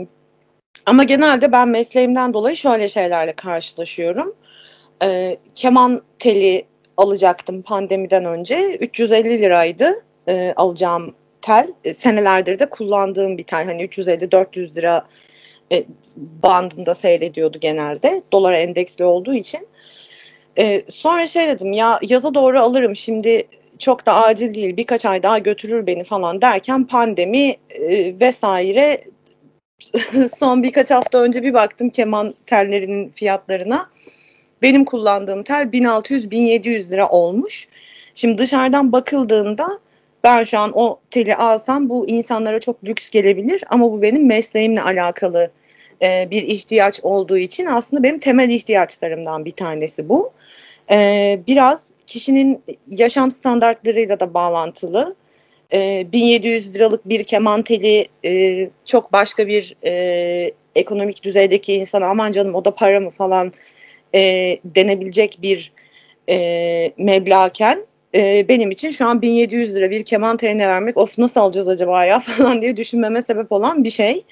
ama genelde ben mesleğimden dolayı şöyle şeylerle karşılaşıyorum e, keman teli alacaktım pandemiden önce. 350 liraydı e, alacağım tel. E, senelerdir de kullandığım bir tel. Hani 350-400 lira e, bandında seyrediyordu genelde. Dolara endeksli olduğu için. E, sonra şey dedim ya yaza doğru alırım şimdi çok da acil değil birkaç ay daha götürür beni falan derken pandemi e, vesaire son birkaç hafta önce bir baktım keman tellerinin fiyatlarına benim kullandığım tel 1600-1700 lira olmuş. Şimdi dışarıdan bakıldığında ben şu an o teli alsam bu insanlara çok lüks gelebilir ama bu benim mesleğimle alakalı e, bir ihtiyaç olduğu için aslında benim temel ihtiyaçlarımdan bir tanesi bu. E, biraz kişinin yaşam standartlarıyla da bağlantılı. E, 1700 liralık bir keman teli e, çok başka bir e, ekonomik düzeydeki insana aman canım o da para mı falan e, denebilecek bir e, meblağken e, benim için şu an 1700 lira bir keman teline vermek of nasıl alacağız acaba ya falan diye düşünmeme sebep olan bir şey.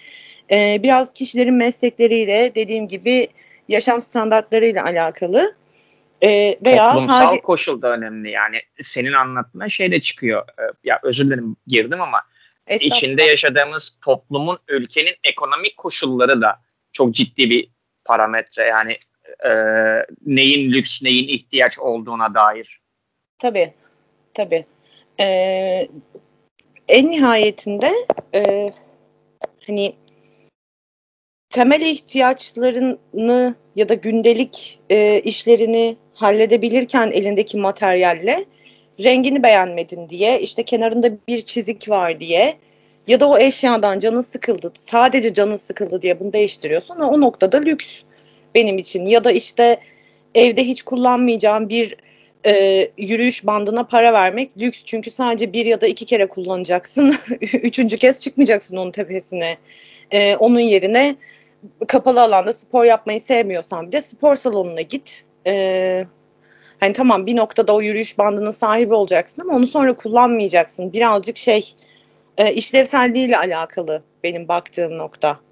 E, biraz kişilerin meslekleriyle dediğim gibi yaşam standartlarıyla alakalı. E, veya Toplumsal hali... koşul da önemli yani senin anlatma şey de çıkıyor. E, ya özür dilerim girdim ama içinde yaşadığımız toplumun ülkenin ekonomik koşulları da çok ciddi bir parametre yani e, neyin lüks neyin ihtiyaç olduğuna dair. Tabii, tabii. Ee, en nihayetinde e, hani temel ihtiyaçlarını ya da gündelik e, işlerini halledebilirken elindeki materyalle rengini beğenmedin diye işte kenarında bir çizik var diye ya da o eşyadan canın sıkıldı sadece canın sıkıldı diye bunu değiştiriyorsun o noktada lüks benim için ya da işte evde hiç kullanmayacağım bir e, yürüyüş bandına para vermek lüks. Çünkü sadece bir ya da iki kere kullanacaksın. Üçüncü kez çıkmayacaksın onun tepesine. E, onun yerine kapalı alanda spor yapmayı sevmiyorsan bir de spor salonuna git. E, hani tamam bir noktada o yürüyüş bandının sahibi olacaksın ama onu sonra kullanmayacaksın. Birazcık şey e, işlevselliğiyle alakalı benim baktığım nokta.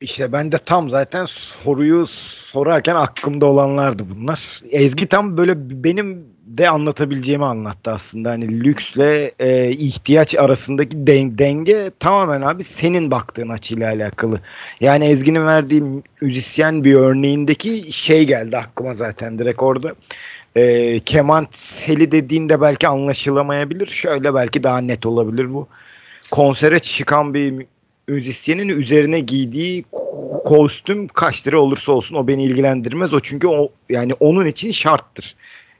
İşte ben de tam zaten soruyu sorarken aklımda olanlardı bunlar. Ezgi tam böyle benim de anlatabileceğimi anlattı aslında. Hani lüksle e, ihtiyaç arasındaki den- denge tamamen abi senin baktığın açıyla alakalı. Yani Ezgi'nin verdiği müzisyen bir örneğindeki şey geldi aklıma zaten direkt orada. E, keman seli dediğinde belki anlaşılamayabilir. Şöyle belki daha net olabilir bu. Konsere çıkan bir müzisyenin üzerine giydiği kostüm kaç lira olursa olsun o beni ilgilendirmez. O çünkü o yani onun için şarttır.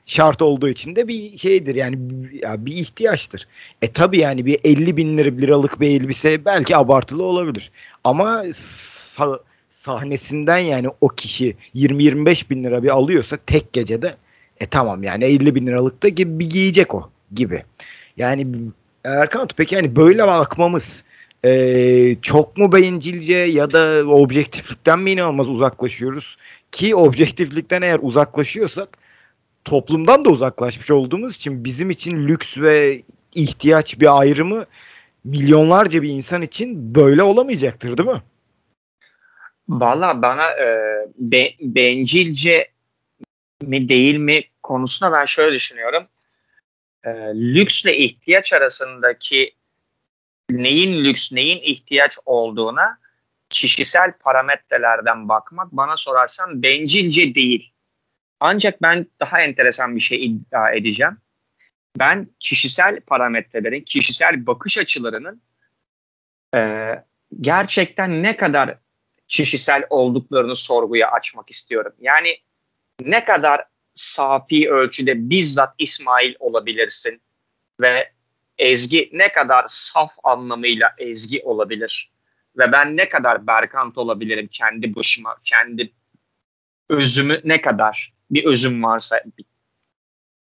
Şart olduğu için de bir şeydir yani ya bir ihtiyaçtır. E tabi yani bir 50 bin liralık bir elbise belki abartılı olabilir. Ama sa- sahnesinden yani o kişi 20-25 bin lira bir alıyorsa tek gecede e tamam yani 50 bin liralık da gibi bir giyecek o gibi. Yani Erkan peki yani böyle bakmamız e, çok mu bencilce ya da objektiflikten mi inanılmaz uzaklaşıyoruz? Ki objektiflikten eğer uzaklaşıyorsak toplumdan da uzaklaşmış olduğumuz için bizim için lüks ve ihtiyaç bir ayrımı milyonlarca bir insan için böyle olamayacaktır değil mi? Valla bana e, be, bencilce mi değil mi konusuna ben şöyle düşünüyorum. E, lüksle ihtiyaç arasındaki neyin lüks, neyin ihtiyaç olduğuna kişisel parametrelerden bakmak bana sorarsan bencilce değil. Ancak ben daha enteresan bir şey iddia edeceğim. Ben kişisel parametrelerin, kişisel bakış açılarının e, gerçekten ne kadar kişisel olduklarını sorguya açmak istiyorum. Yani ne kadar safi ölçüde bizzat İsmail olabilirsin ve Ezgi ne kadar saf anlamıyla Ezgi olabilir ve ben ne kadar Berkant olabilirim kendi başıma, kendi özümü ne kadar bir özüm varsa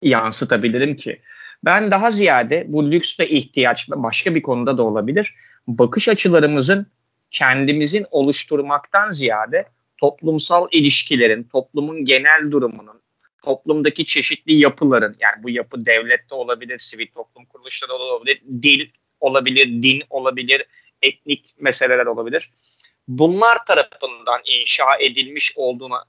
yansıtabilirim ki. Ben daha ziyade bu lüks ve ihtiyaç başka bir konuda da olabilir. Bakış açılarımızın kendimizin oluşturmaktan ziyade toplumsal ilişkilerin, toplumun genel durumunun, toplumdaki çeşitli yapıların yani bu yapı devlette olabilir, sivil toplum kuruluşları olabilir, dil olabilir, din olabilir, etnik meseleler olabilir. Bunlar tarafından inşa edilmiş olduğuna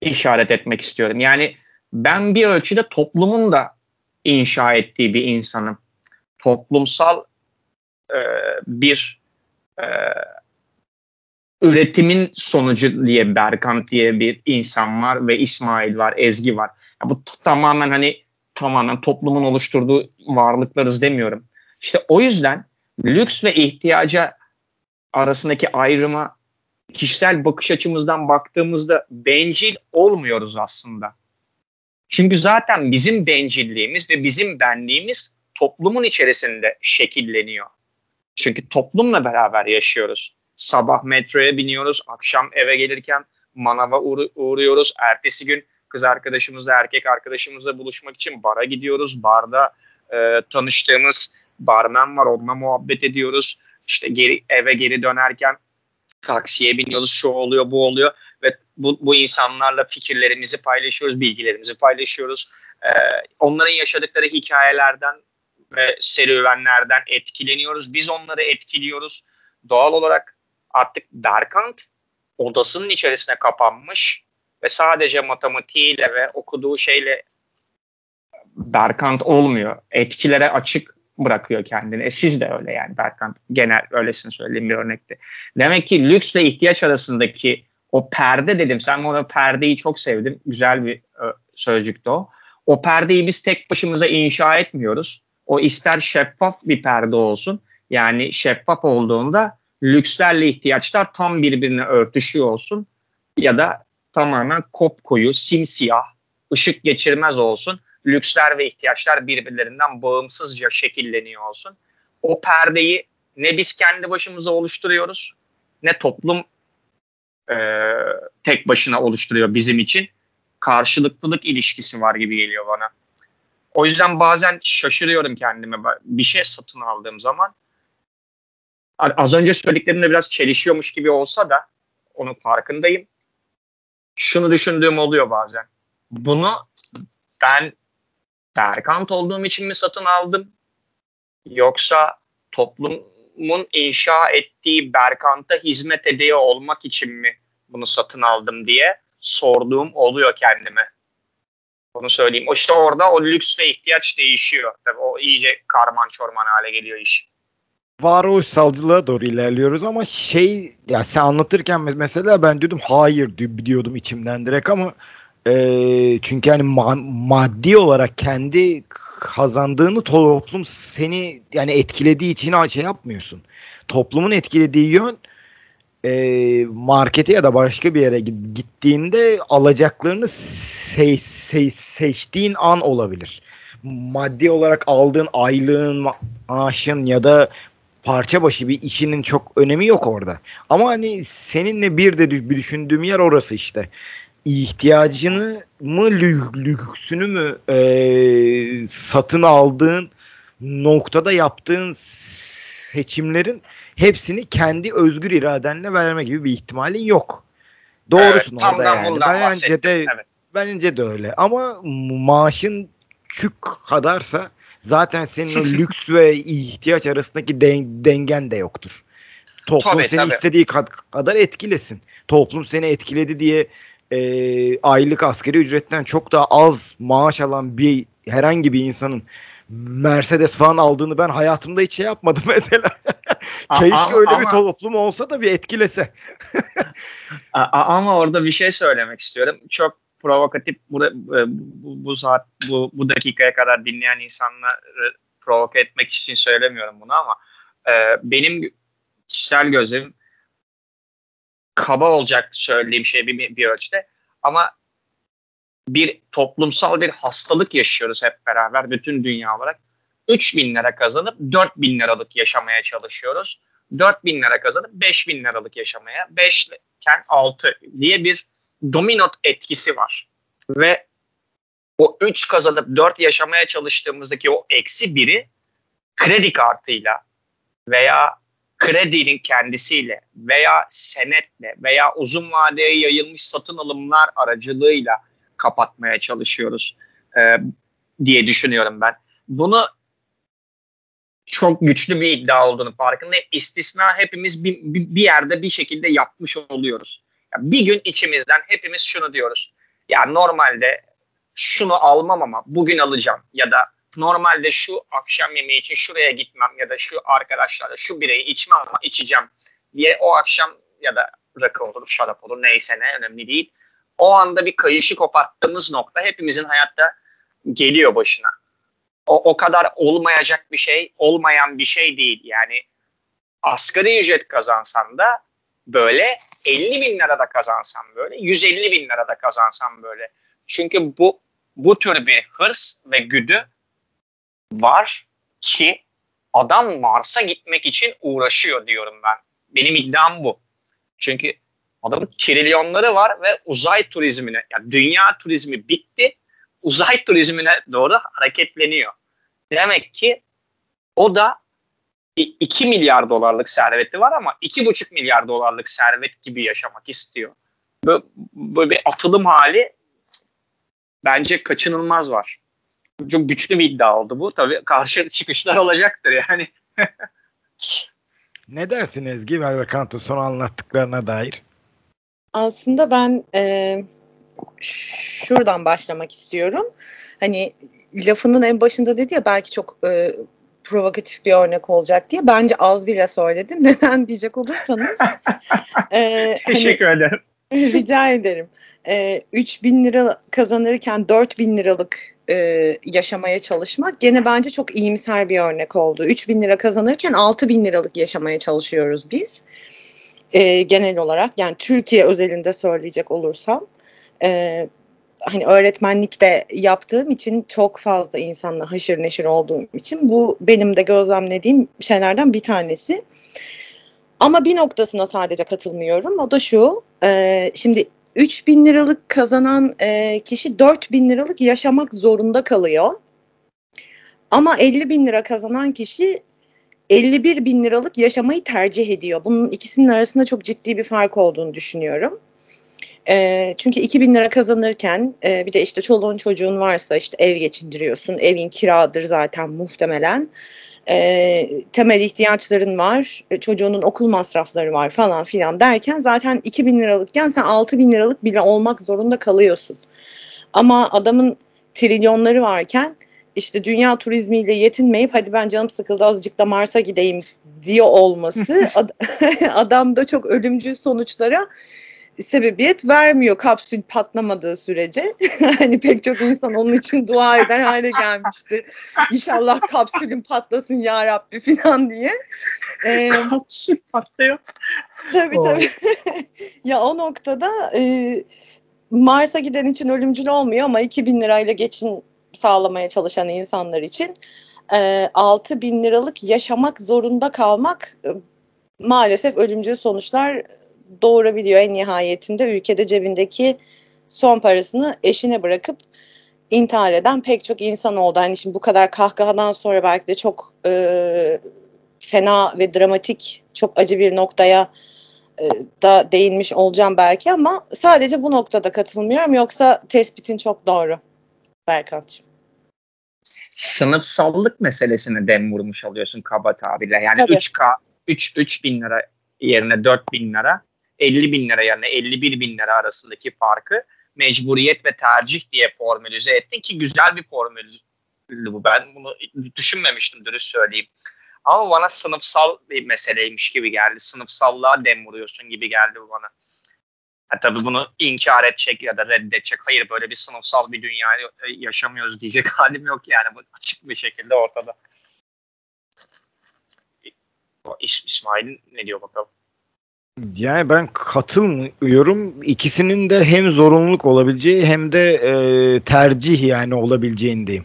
işaret etmek istiyorum. Yani ben bir ölçüde toplumun da inşa ettiği bir insanım. Toplumsal e, bir e, üretimin sonucu diye Berkant diye bir insan var ve İsmail var, Ezgi var. Ya bu tamamen hani tamamen toplumun oluşturduğu varlıklarız demiyorum. İşte o yüzden lüks ve ihtiyaca arasındaki ayrıma kişisel bakış açımızdan baktığımızda bencil olmuyoruz aslında. Çünkü zaten bizim bencilliğimiz ve bizim benliğimiz toplumun içerisinde şekilleniyor. Çünkü toplumla beraber yaşıyoruz. Sabah metroya biniyoruz, akşam eve gelirken manava uğra- uğruyoruz. Ertesi gün kız arkadaşımızla, erkek arkadaşımızla buluşmak için bara gidiyoruz. Barda e, tanıştığımız barmen var, onunla muhabbet ediyoruz. İşte geri eve geri dönerken taksiye biniyoruz, şu oluyor, bu oluyor ve bu, bu insanlarla fikirlerimizi paylaşıyoruz, bilgilerimizi paylaşıyoruz. Ee, onların yaşadıkları hikayelerden ve serüvenlerden etkileniyoruz. Biz onları etkiliyoruz. Doğal olarak artık Berkant odasının içerisine kapanmış ve sadece matematiğiyle ve okuduğu şeyle Berkant olmuyor. Etkilere açık bırakıyor kendini. E siz de öyle yani Berkant genel öylesini söyleyeyim bir örnekte. Demek ki lüksle ihtiyaç arasındaki o perde dedim. Sen ona perdeyi çok sevdim. Güzel bir ö, sözcüktü o. O perdeyi biz tek başımıza inşa etmiyoruz. O ister şeffaf bir perde olsun. Yani şeffaf olduğunda lükslerle ihtiyaçlar tam birbirine örtüşüyor olsun. Ya da tamamen kopkoyu, simsiyah, ışık geçirmez olsun lüksler ve ihtiyaçlar birbirlerinden bağımsızca şekilleniyor olsun. O perdeyi ne biz kendi başımıza oluşturuyoruz ne toplum e, tek başına oluşturuyor bizim için. Karşılıklılık ilişkisi var gibi geliyor bana. O yüzden bazen şaşırıyorum kendime bir şey satın aldığım zaman. Az önce söylediklerimle biraz çelişiyormuş gibi olsa da onun farkındayım. Şunu düşündüğüm oluyor bazen. Bunu ben Berkant olduğum için mi satın aldım? Yoksa toplumun inşa ettiği Berkant'a hizmet ediyor olmak için mi bunu satın aldım diye sorduğum oluyor kendime. Bunu söyleyeyim. İşte orada o lüks ve ihtiyaç değişiyor. Tabii o iyice karman çorman hale geliyor iş. Varoluşsalcılığa doğru ilerliyoruz ama şey ya sen anlatırken mesela ben diyordum hayır diyordum içimden direkt ama e, çünkü yani ma- maddi olarak kendi kazandığını toplum seni yani etkilediği için şey yapmıyorsun. Toplumun etkilediği yön e, markete ya da başka bir yere gittiğinde alacaklarını se- se- seçtiğin an olabilir. Maddi olarak aldığın aylığın, maaşın ya da parça başı bir işinin çok önemi yok orada. Ama hani seninle bir de bir düşündüğüm yer orası işte ihtiyacını mı lüksünü mü e, satın aldığın noktada yaptığın seçimlerin hepsini kendi özgür iradenle verme gibi bir ihtimalin yok. Doğrusun evet, orada yani. Bence de evet. bence de öyle. Ama maaşın çük kadarsa zaten senin o lüks ve ihtiyaç arasındaki den- dengen de yoktur. Toplum tabii, seni tabii. istediği kadar etkilesin. Toplum seni etkiledi diye e, aylık askeri ücretten çok daha az maaş alan bir herhangi bir insanın Mercedes falan aldığını ben hayatımda hiç şey yapmadım mesela. Keşke ama, öyle ama, bir toplum olsa da bir etkilese. ama orada bir şey söylemek istiyorum. Çok provokatif bu, e, bu, bu saat bu, bu dakikaya kadar dinleyen insanları provoke etmek için söylemiyorum bunu ama e, benim kişisel gözüm kaba olacak söylediğim şey bir, bir ölçüde ama bir toplumsal bir hastalık yaşıyoruz hep beraber bütün dünya olarak. 3 bin lira kazanıp 4 bin liralık yaşamaya çalışıyoruz. 4 bin lira kazanıp 5 bin liralık yaşamaya, 5 iken 6 diye bir dominot etkisi var. Ve o 3 kazanıp 4 yaşamaya çalıştığımızdaki o eksi biri kredi kartıyla veya kredinin kendisiyle veya senetle veya uzun vadeye yayılmış satın alımlar aracılığıyla kapatmaya çalışıyoruz e, diye düşünüyorum ben. Bunu çok güçlü bir iddia olduğunu farkındayım. İstisna hepimiz bir, bir yerde bir şekilde yapmış oluyoruz. Bir gün içimizden hepimiz şunu diyoruz. Ya normalde şunu almam ama bugün alacağım ya da normalde şu akşam yemeği için şuraya gitmem ya da şu arkadaşlarla şu bireyi içmem ama içeceğim diye o akşam ya da rakı olur, şarap olur neyse ne önemli değil. O anda bir kayışı koparttığımız nokta hepimizin hayatta geliyor başına. O, o kadar olmayacak bir şey, olmayan bir şey değil. Yani asgari ücret kazansan da böyle 50 bin lira da kazansam böyle 150 bin lira da kazansam böyle. Çünkü bu bu tür bir hırs ve güdü var ki adam Mars'a gitmek için uğraşıyor diyorum ben. Benim iddiam bu. Çünkü adamın trilyonları var ve uzay turizmine, yani dünya turizmi bitti, uzay turizmine doğru hareketleniyor. Demek ki o da 2 milyar dolarlık serveti var ama 2,5 milyar dolarlık servet gibi yaşamak istiyor. Böyle, böyle bir atılım hali bence kaçınılmaz var. Çok güçlü bir iddia oldu bu. Tabii karşı çıkışlar olacaktır yani. ne dersin Ezgi Velvekant'ın son anlattıklarına dair? Aslında ben e, şuradan başlamak istiyorum. Hani lafının en başında dedi ya belki çok e, provokatif bir örnek olacak diye. Bence az bile söyledi. Neden diyecek olursanız. e, Teşekkür hani, ederim. Rica ederim. E, 3 bin lira kazanırken 4 bin liralık e, yaşamaya çalışmak gene bence çok iyimser bir örnek oldu. 3 bin lira kazanırken 6 bin liralık yaşamaya çalışıyoruz biz. E, genel olarak yani Türkiye özelinde söyleyecek olursam. E, hani öğretmenlikte yaptığım için çok fazla insanla haşır neşir olduğum için bu benim de gözlemlediğim şeylerden bir tanesi. Ama bir noktasına sadece katılmıyorum. O da şu. E, şimdi 3 bin liralık kazanan e, kişi 4 bin liralık yaşamak zorunda kalıyor. Ama 50 bin lira kazanan kişi 51 bin liralık yaşamayı tercih ediyor. Bunun ikisinin arasında çok ciddi bir fark olduğunu düşünüyorum. E, çünkü 2000 lira kazanırken e, bir de işte çoluğun çocuğun varsa işte ev geçindiriyorsun. Evin kiradır zaten muhtemelen. E, temel ihtiyaçların var. E, çocuğunun okul masrafları var falan filan derken zaten 2000 liralıkken sen 6000 liralık bile olmak zorunda kalıyorsun. Ama adamın trilyonları varken işte dünya turizmiyle yetinmeyip hadi ben canım sıkıldı azıcık da Mars'a gideyim diyor olması ad adamda çok ölümcül sonuçlara sebebiyet vermiyor kapsül patlamadığı sürece. hani pek çok insan onun için dua eder hale gelmiştir. İnşallah kapsülün patlasın ya Rabbi falan diye. Ee, kapsül patlıyor. Tabii oh. tabii. ya o noktada e, Mars'a giden için ölümcül olmuyor ama 2000 lirayla geçin sağlamaya çalışan insanlar için e, 6 bin liralık yaşamak zorunda kalmak e, maalesef ölümcül sonuçlar doğurabiliyor en nihayetinde ülkede cebindeki son parasını eşine bırakıp intihar eden pek çok insan oldu. Hani şimdi bu kadar kahkahadan sonra belki de çok e, fena ve dramatik, çok acı bir noktaya e, da değinmiş olacağım belki ama sadece bu noktada katılmıyorum. Yoksa tespitin çok doğru Berkan'cığım. Sınıfsallık meselesine dem vurmuş oluyorsun kaba tabirle. Yani Tabii. 3K, 3, 3 bin lira yerine 4 bin lira 50 bin lira yerine 51 bin lira arasındaki farkı mecburiyet ve tercih diye formülize ettin ki güzel bir formül, bu. Ben bunu düşünmemiştim dürüst söyleyeyim. Ama bana sınıfsal bir meseleymiş gibi geldi. Sınıfsallığa dem vuruyorsun gibi geldi bana. Ha, tabii bunu inkar edecek ya da reddedecek. Hayır böyle bir sınıfsal bir dünya yaşamıyoruz diyecek halim yok yani. Bu açık bir şekilde ortada. İs ne diyor bakalım? Yani ben katılmıyorum. İkisinin de hem zorunluluk olabileceği hem de e, tercih yani olabileceğindeyim.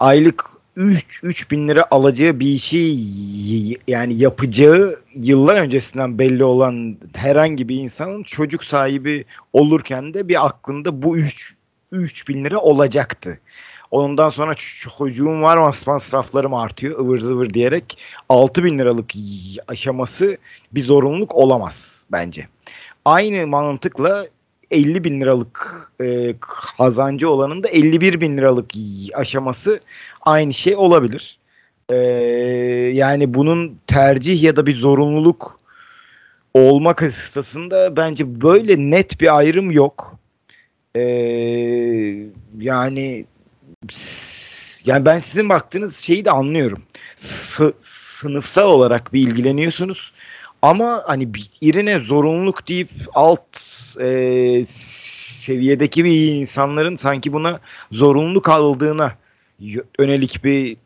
Aylık 3 3 bin lira alacağı bir işi yani yapacağı yıllar öncesinden belli olan herhangi bir insanın çocuk sahibi olurken de bir aklında bu 3 3 bin lira olacaktı. Ondan sonra çocuğum var masraflarım artıyor ıvır zıvır diyerek 6 bin liralık aşaması bir zorunluluk olamaz bence. Aynı mantıkla 50 bin liralık e, kazancı olanın da 51 bin liralık aşaması aynı şey olabilir. E, yani bunun tercih ya da bir zorunluluk olma kıstasında bence böyle net bir ayrım yok. E, yani yani ben sizin baktığınız şeyi de anlıyorum. S- sınıfsal olarak bir ilgileniyorsunuz. Ama hani birine zorunluluk deyip alt e, seviyedeki bir insanların sanki buna zorunluluk aldığına yönelik bir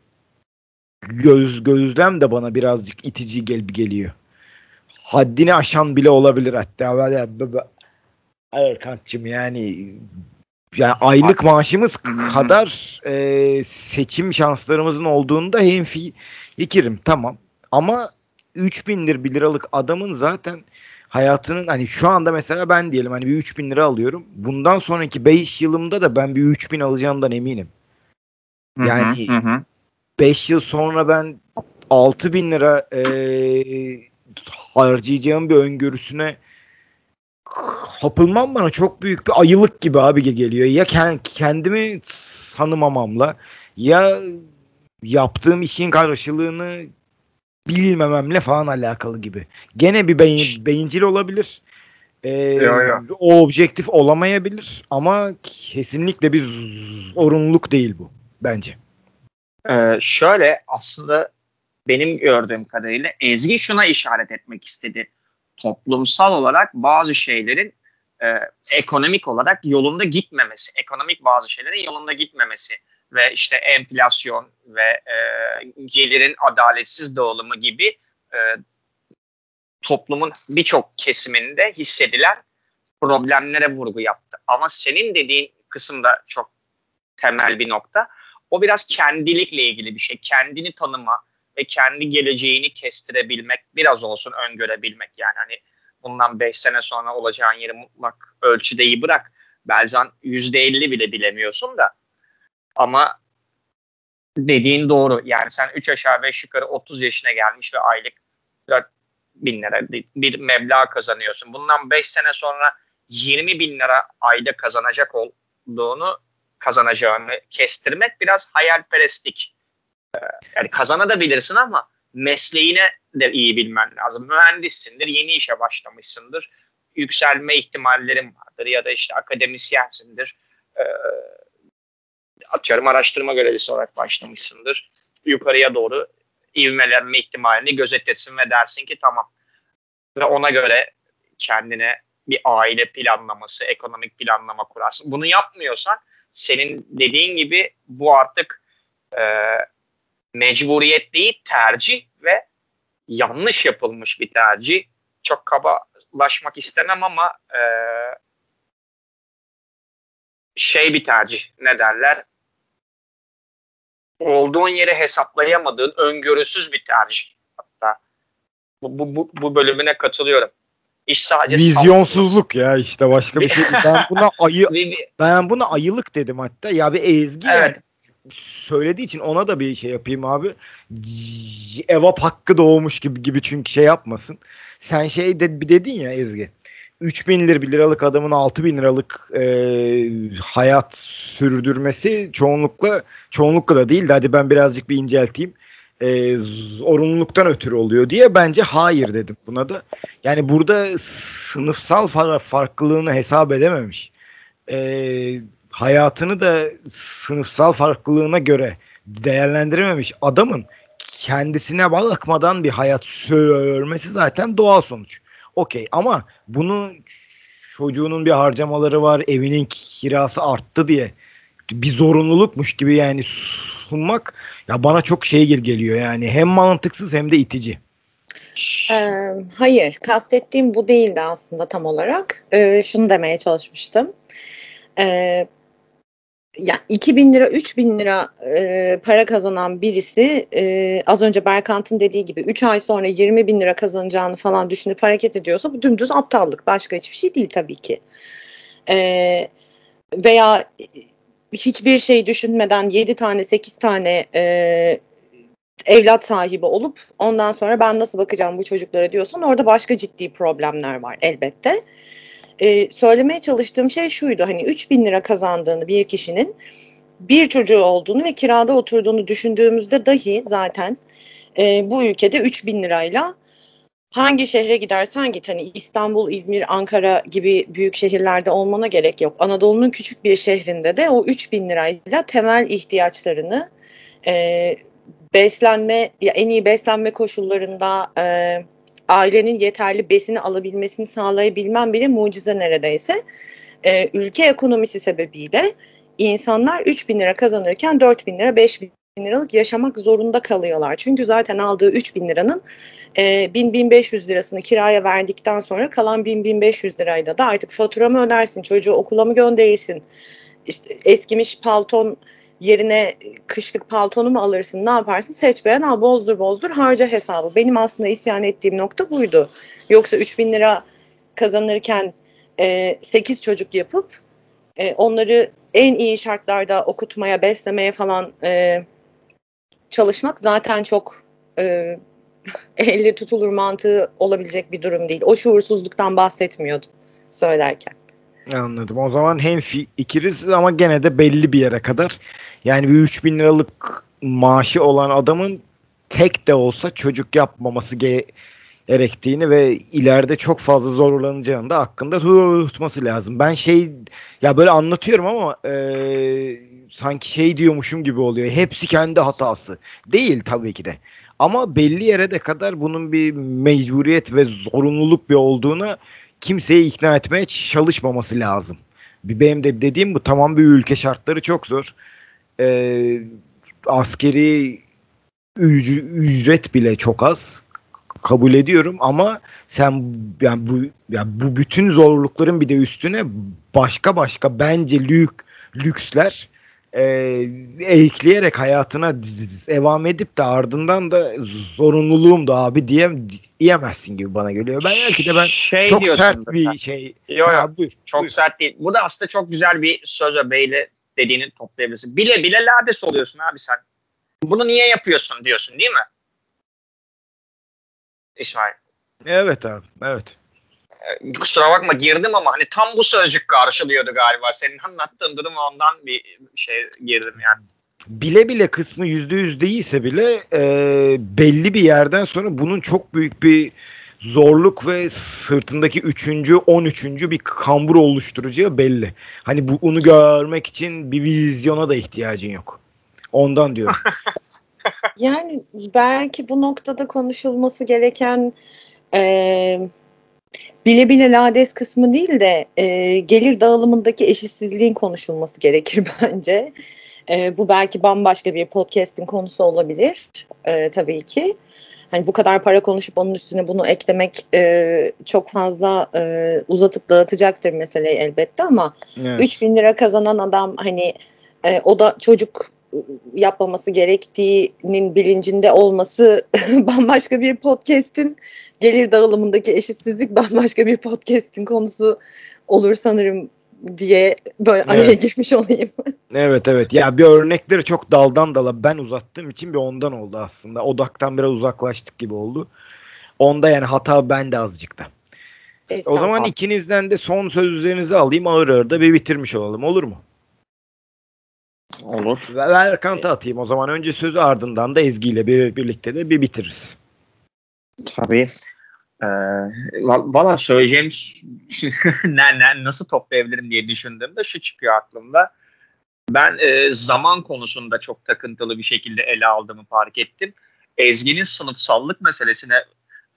göz gözlem de bana birazcık itici gel geliyor. Haddini aşan bile olabilir hatta. Erkant'cığım yani yani aylık maaşımız kadar e, seçim şanslarımızın olduğunda hem fikirim tamam. Ama 3000 lira 1 liralık adamın zaten hayatının hani şu anda mesela ben diyelim hani bir 3000 lira alıyorum. Bundan sonraki 5 yılımda da ben bir 3000 alacağımdan eminim. Yani 5 yıl sonra ben 6000 lira e, harcayacağım bir öngörüsüne kapılmam bana çok büyük bir ayılık gibi abi geliyor. Ya kendimi tanımamamla ya yaptığım işin karşılığını bilmememle falan alakalı gibi. Gene bir beyin, beyincil olabilir. Ee. O objektif olamayabilir ama kesinlikle bir zorunluluk değil bu bence. Ee, şöyle aslında benim gördüğüm kadarıyla Ezgi şuna işaret etmek istedi. Toplumsal olarak bazı şeylerin e, ekonomik olarak yolunda gitmemesi, ekonomik bazı şeylerin yolunda gitmemesi ve işte enflasyon ve e, gelirin adaletsiz dağılımı gibi e, toplumun birçok kesiminde hissedilen problemlere vurgu yaptı. Ama senin dediğin kısımda çok temel bir nokta. O biraz kendilikle ilgili bir şey. Kendini tanıma ve kendi geleceğini kestirebilmek, biraz olsun öngörebilmek. Yani hani bundan 5 sene sonra olacağın yeri mutlak ölçüde iyi bırak. Belki %50 bile bilemiyorsun da ama dediğin doğru. Yani sen 3 aşağı 5 yukarı 30 yaşına gelmiş ve aylık 4 bin lira bir meblağ kazanıyorsun. Bundan 5 sene sonra 20 bin lira ayda kazanacak olduğunu kazanacağını kestirmek biraz hayalperestlik. Yani kazanabilirsin ama mesleğine de iyi bilmen lazım. Mühendissindir, yeni işe başlamışsındır. Yükselme ihtimallerin vardır ya da işte akademisyensindir. Ee, atıyorum araştırma görevlisi olarak başlamışsındır. Yukarıya doğru ivmelenme ihtimalini gözetetsin ve dersin ki tamam. Ve ona göre kendine bir aile planlaması, ekonomik planlama kurarsın. Bunu yapmıyorsan senin dediğin gibi bu artık e, mecburiyet değil tercih ve yanlış yapılmış bir tercih. Çok kabalaşmak istemem ama e, şey bir tercih ne derler olduğun yere hesaplayamadığın öngörüsüz bir tercih hatta bu, bu, bu, bu bölümüne katılıyorum. İş sadece vizyonsuzluk ya işte başka bir şey. Ben buna ayı ben buna ayılık dedim hatta. Ya bir Ezgi evet. yani söylediği için ona da bir şey yapayım abi. Evap hakkı doğmuş gibi gibi çünkü şey yapmasın. Sen şey de, dedin ya Ezgi. 3 bin lira, liralık adamın 6 bin liralık e, hayat sürdürmesi çoğunlukla çoğunlukla da değil de hadi ben birazcık bir incelteyim e, zorunluluktan ötürü oluyor diye bence hayır dedim buna da. Yani burada sınıfsal farklılığını hesap edememiş. E, hayatını da sınıfsal farklılığına göre değerlendirememiş adamın kendisine bakmadan bir hayat sürmesi zaten doğal sonuç. Okey ama bunu çocuğunun bir harcamaları var, evinin kirası arttı diye bir zorunlulukmuş gibi yani sunmak ya bana çok şey geliyor yani hem mantıksız hem de itici. Ee, hayır, kastettiğim bu değildi aslında tam olarak. Ee, şunu demeye çalışmıştım. Ee, yani 2000 lira 3000 lira e, para kazanan birisi e, az önce Berkant'ın dediği gibi 3 ay sonra 20 bin lira kazanacağını falan düşünüp hareket ediyorsa bu dümdüz aptallık başka hiçbir şey değil tabii ki. E, veya hiçbir şey düşünmeden 7 tane 8 tane e, evlat sahibi olup ondan sonra ben nasıl bakacağım bu çocuklara diyorsan orada başka ciddi problemler var elbette e, söylemeye çalıştığım şey şuydu. Hani 3 bin lira kazandığını bir kişinin bir çocuğu olduğunu ve kirada oturduğunu düşündüğümüzde dahi zaten e, bu ülkede 3 bin lirayla hangi şehre gidersen git hani İstanbul, İzmir, Ankara gibi büyük şehirlerde olmana gerek yok. Anadolu'nun küçük bir şehrinde de o 3 bin lirayla temel ihtiyaçlarını e, beslenme, ya en iyi beslenme koşullarında e, ailenin yeterli besini alabilmesini sağlayabilmem bile mucize neredeyse. Ee, ülke ekonomisi sebebiyle insanlar 3 bin lira kazanırken 4 bin lira 5 bin liralık yaşamak zorunda kalıyorlar. Çünkü zaten aldığı 3 bin liranın e, 1000-1500 lirasını kiraya verdikten sonra kalan 1000-1500 lirayla da artık faturamı ödersin, çocuğu okula mı gönderirsin, işte eskimiş palton yerine kışlık paltonu mu alırsın ne yaparsın seç beğen al bozdur bozdur harca hesabı. Benim aslında isyan ettiğim nokta buydu. Yoksa 3000 lira kazanırken e, 8 çocuk yapıp e, onları en iyi şartlarda okutmaya, beslemeye falan e, çalışmak zaten çok e, elle tutulur mantığı olabilecek bir durum değil. O şuursuzluktan bahsetmiyordum söylerken. Anladım. O zaman hem ikiriz ama gene de belli bir yere kadar. Yani bir 3000 liralık maaşı olan adamın tek de olsa çocuk yapmaması gerektiğini ve ileride çok fazla zorlanacağını da hakkında tutması lazım. Ben şey ya böyle anlatıyorum ama e, sanki şey diyormuşum gibi oluyor. Hepsi kendi hatası. Değil tabii ki de. Ama belli yere de kadar bunun bir mecburiyet ve zorunluluk bir olduğuna kimseyi ikna etmeye çalışmaması lazım. Benim de dediğim bu tamam bir ülke şartları çok zor. Ee, askeri ücret bile çok az kabul ediyorum ama sen yani bu yani bu bütün zorlukların bir de üstüne başka başka bence lük lüksler e, ekleyerek hayatına devam edip de ardından da zorunluluğum da abi diye diyemezsin gibi bana geliyor. Ben belki de ben şey çok sert bir sen. şey. Yok yok buyur, çok buyur. sert değil. Bu da aslında çok güzel bir söz beyle dediğini toplayabilirsin. Bile bile lades oluyorsun abi sen. Bunu niye yapıyorsun diyorsun değil mi? İsmail. Evet abi evet. Ee, kusura bakma girdim ama hani tam bu sözcük karşılıyordu galiba. Senin anlattığın durum ondan bir şey girdim yani. Bile bile kısmı yüzde yüz değilse bile e, belli bir yerden sonra bunun çok büyük bir zorluk ve sırtındaki üçüncü, on üçüncü bir kambur oluşturacağı belli. Hani bu, bunu görmek için bir vizyona da ihtiyacın yok. Ondan diyorum. yani belki bu noktada konuşulması gereken e, bile bile lades kısmı değil de e, gelir dağılımındaki eşitsizliğin konuşulması gerekir bence. E, bu belki bambaşka bir podcast'in konusu olabilir e, tabii ki. Hani bu kadar para konuşup onun üstüne bunu eklemek e, çok fazla e, uzatıp dağıtacaktır meseleyi elbette ama evet. 3000 lira kazanan adam hani e, o da çocuk yapmaması gerektiğinin bilincinde olması bambaşka bir podcast'in gelir dağılımındaki eşitsizlik bambaşka bir podcast'in konusu olur sanırım diye böyle evet. araya girmiş olayım. evet evet. Ya bir örnekleri çok daldan dala ben uzattığım için bir ondan oldu aslında. Odaktan biraz uzaklaştık gibi oldu. Onda yani hata bende azıcık da. O zaman ikinizden de son sözlerinizi alayım ağır ağır da bir bitirmiş olalım olur mu? Olur. Ver kanta atayım o zaman. Önce sözü ardından da Ezgi ile bir, birlikte de bir bitiririz. Tabii. Ee, Valla söyleyeceğim ne, ne, nasıl toplayabilirim diye düşündüğümde şu çıkıyor aklımda. ben e, zaman konusunda çok takıntılı bir şekilde ele aldığımı fark ettim. Ezgi'nin sınıfsallık meselesine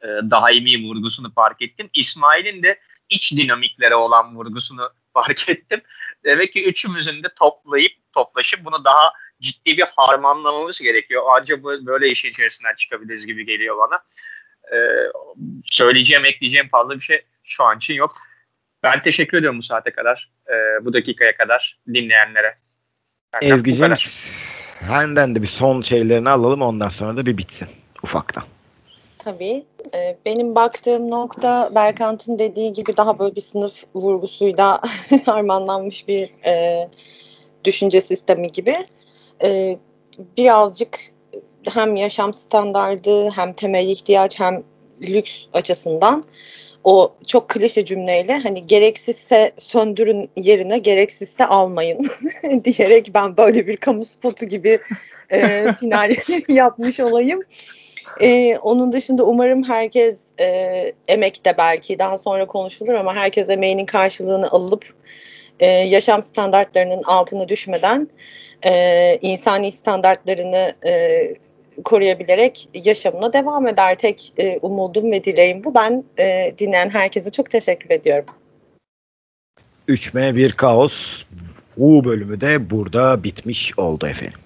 e, daimi vurgusunu fark ettim. İsmail'in de iç dinamiklere olan vurgusunu fark ettim. Demek ki üçümüzün de toplayıp toplaşıp bunu daha ciddi bir harmanlamamız gerekiyor. Ancak böyle işin içerisinden çıkabiliriz gibi geliyor bana. Ee, söyleyeceğim, ekleyeceğim fazla bir şey şu an için yok. Ben teşekkür ediyorum bu saate kadar, e, bu dakikaya kadar dinleyenlere. Ezgi'cim senden de bir son şeylerini alalım ondan sonra da bir bitsin ufaktan. Tabii. Ee, benim baktığım nokta Berkant'ın dediği gibi daha böyle bir sınıf vurgusuyla harmanlanmış bir e, düşünce sistemi gibi. E, birazcık hem yaşam standardı hem temel ihtiyaç hem lüks açısından o çok klişe cümleyle hani gereksizse söndürün yerine gereksizse almayın diyerek ben böyle bir kamu spotu gibi e, final yapmış olayım. Ee, onun dışında umarım herkes e, emekte belki daha sonra konuşulur ama herkes emeğinin karşılığını alıp e, yaşam standartlarının altına düşmeden e, insani standartlarını e, koruyabilerek yaşamına devam eder. Tek e, umudum ve dileğim bu. Ben e, dinleyen herkese çok teşekkür ediyorum. 3M bir kaos. U bölümü de burada bitmiş oldu efendim.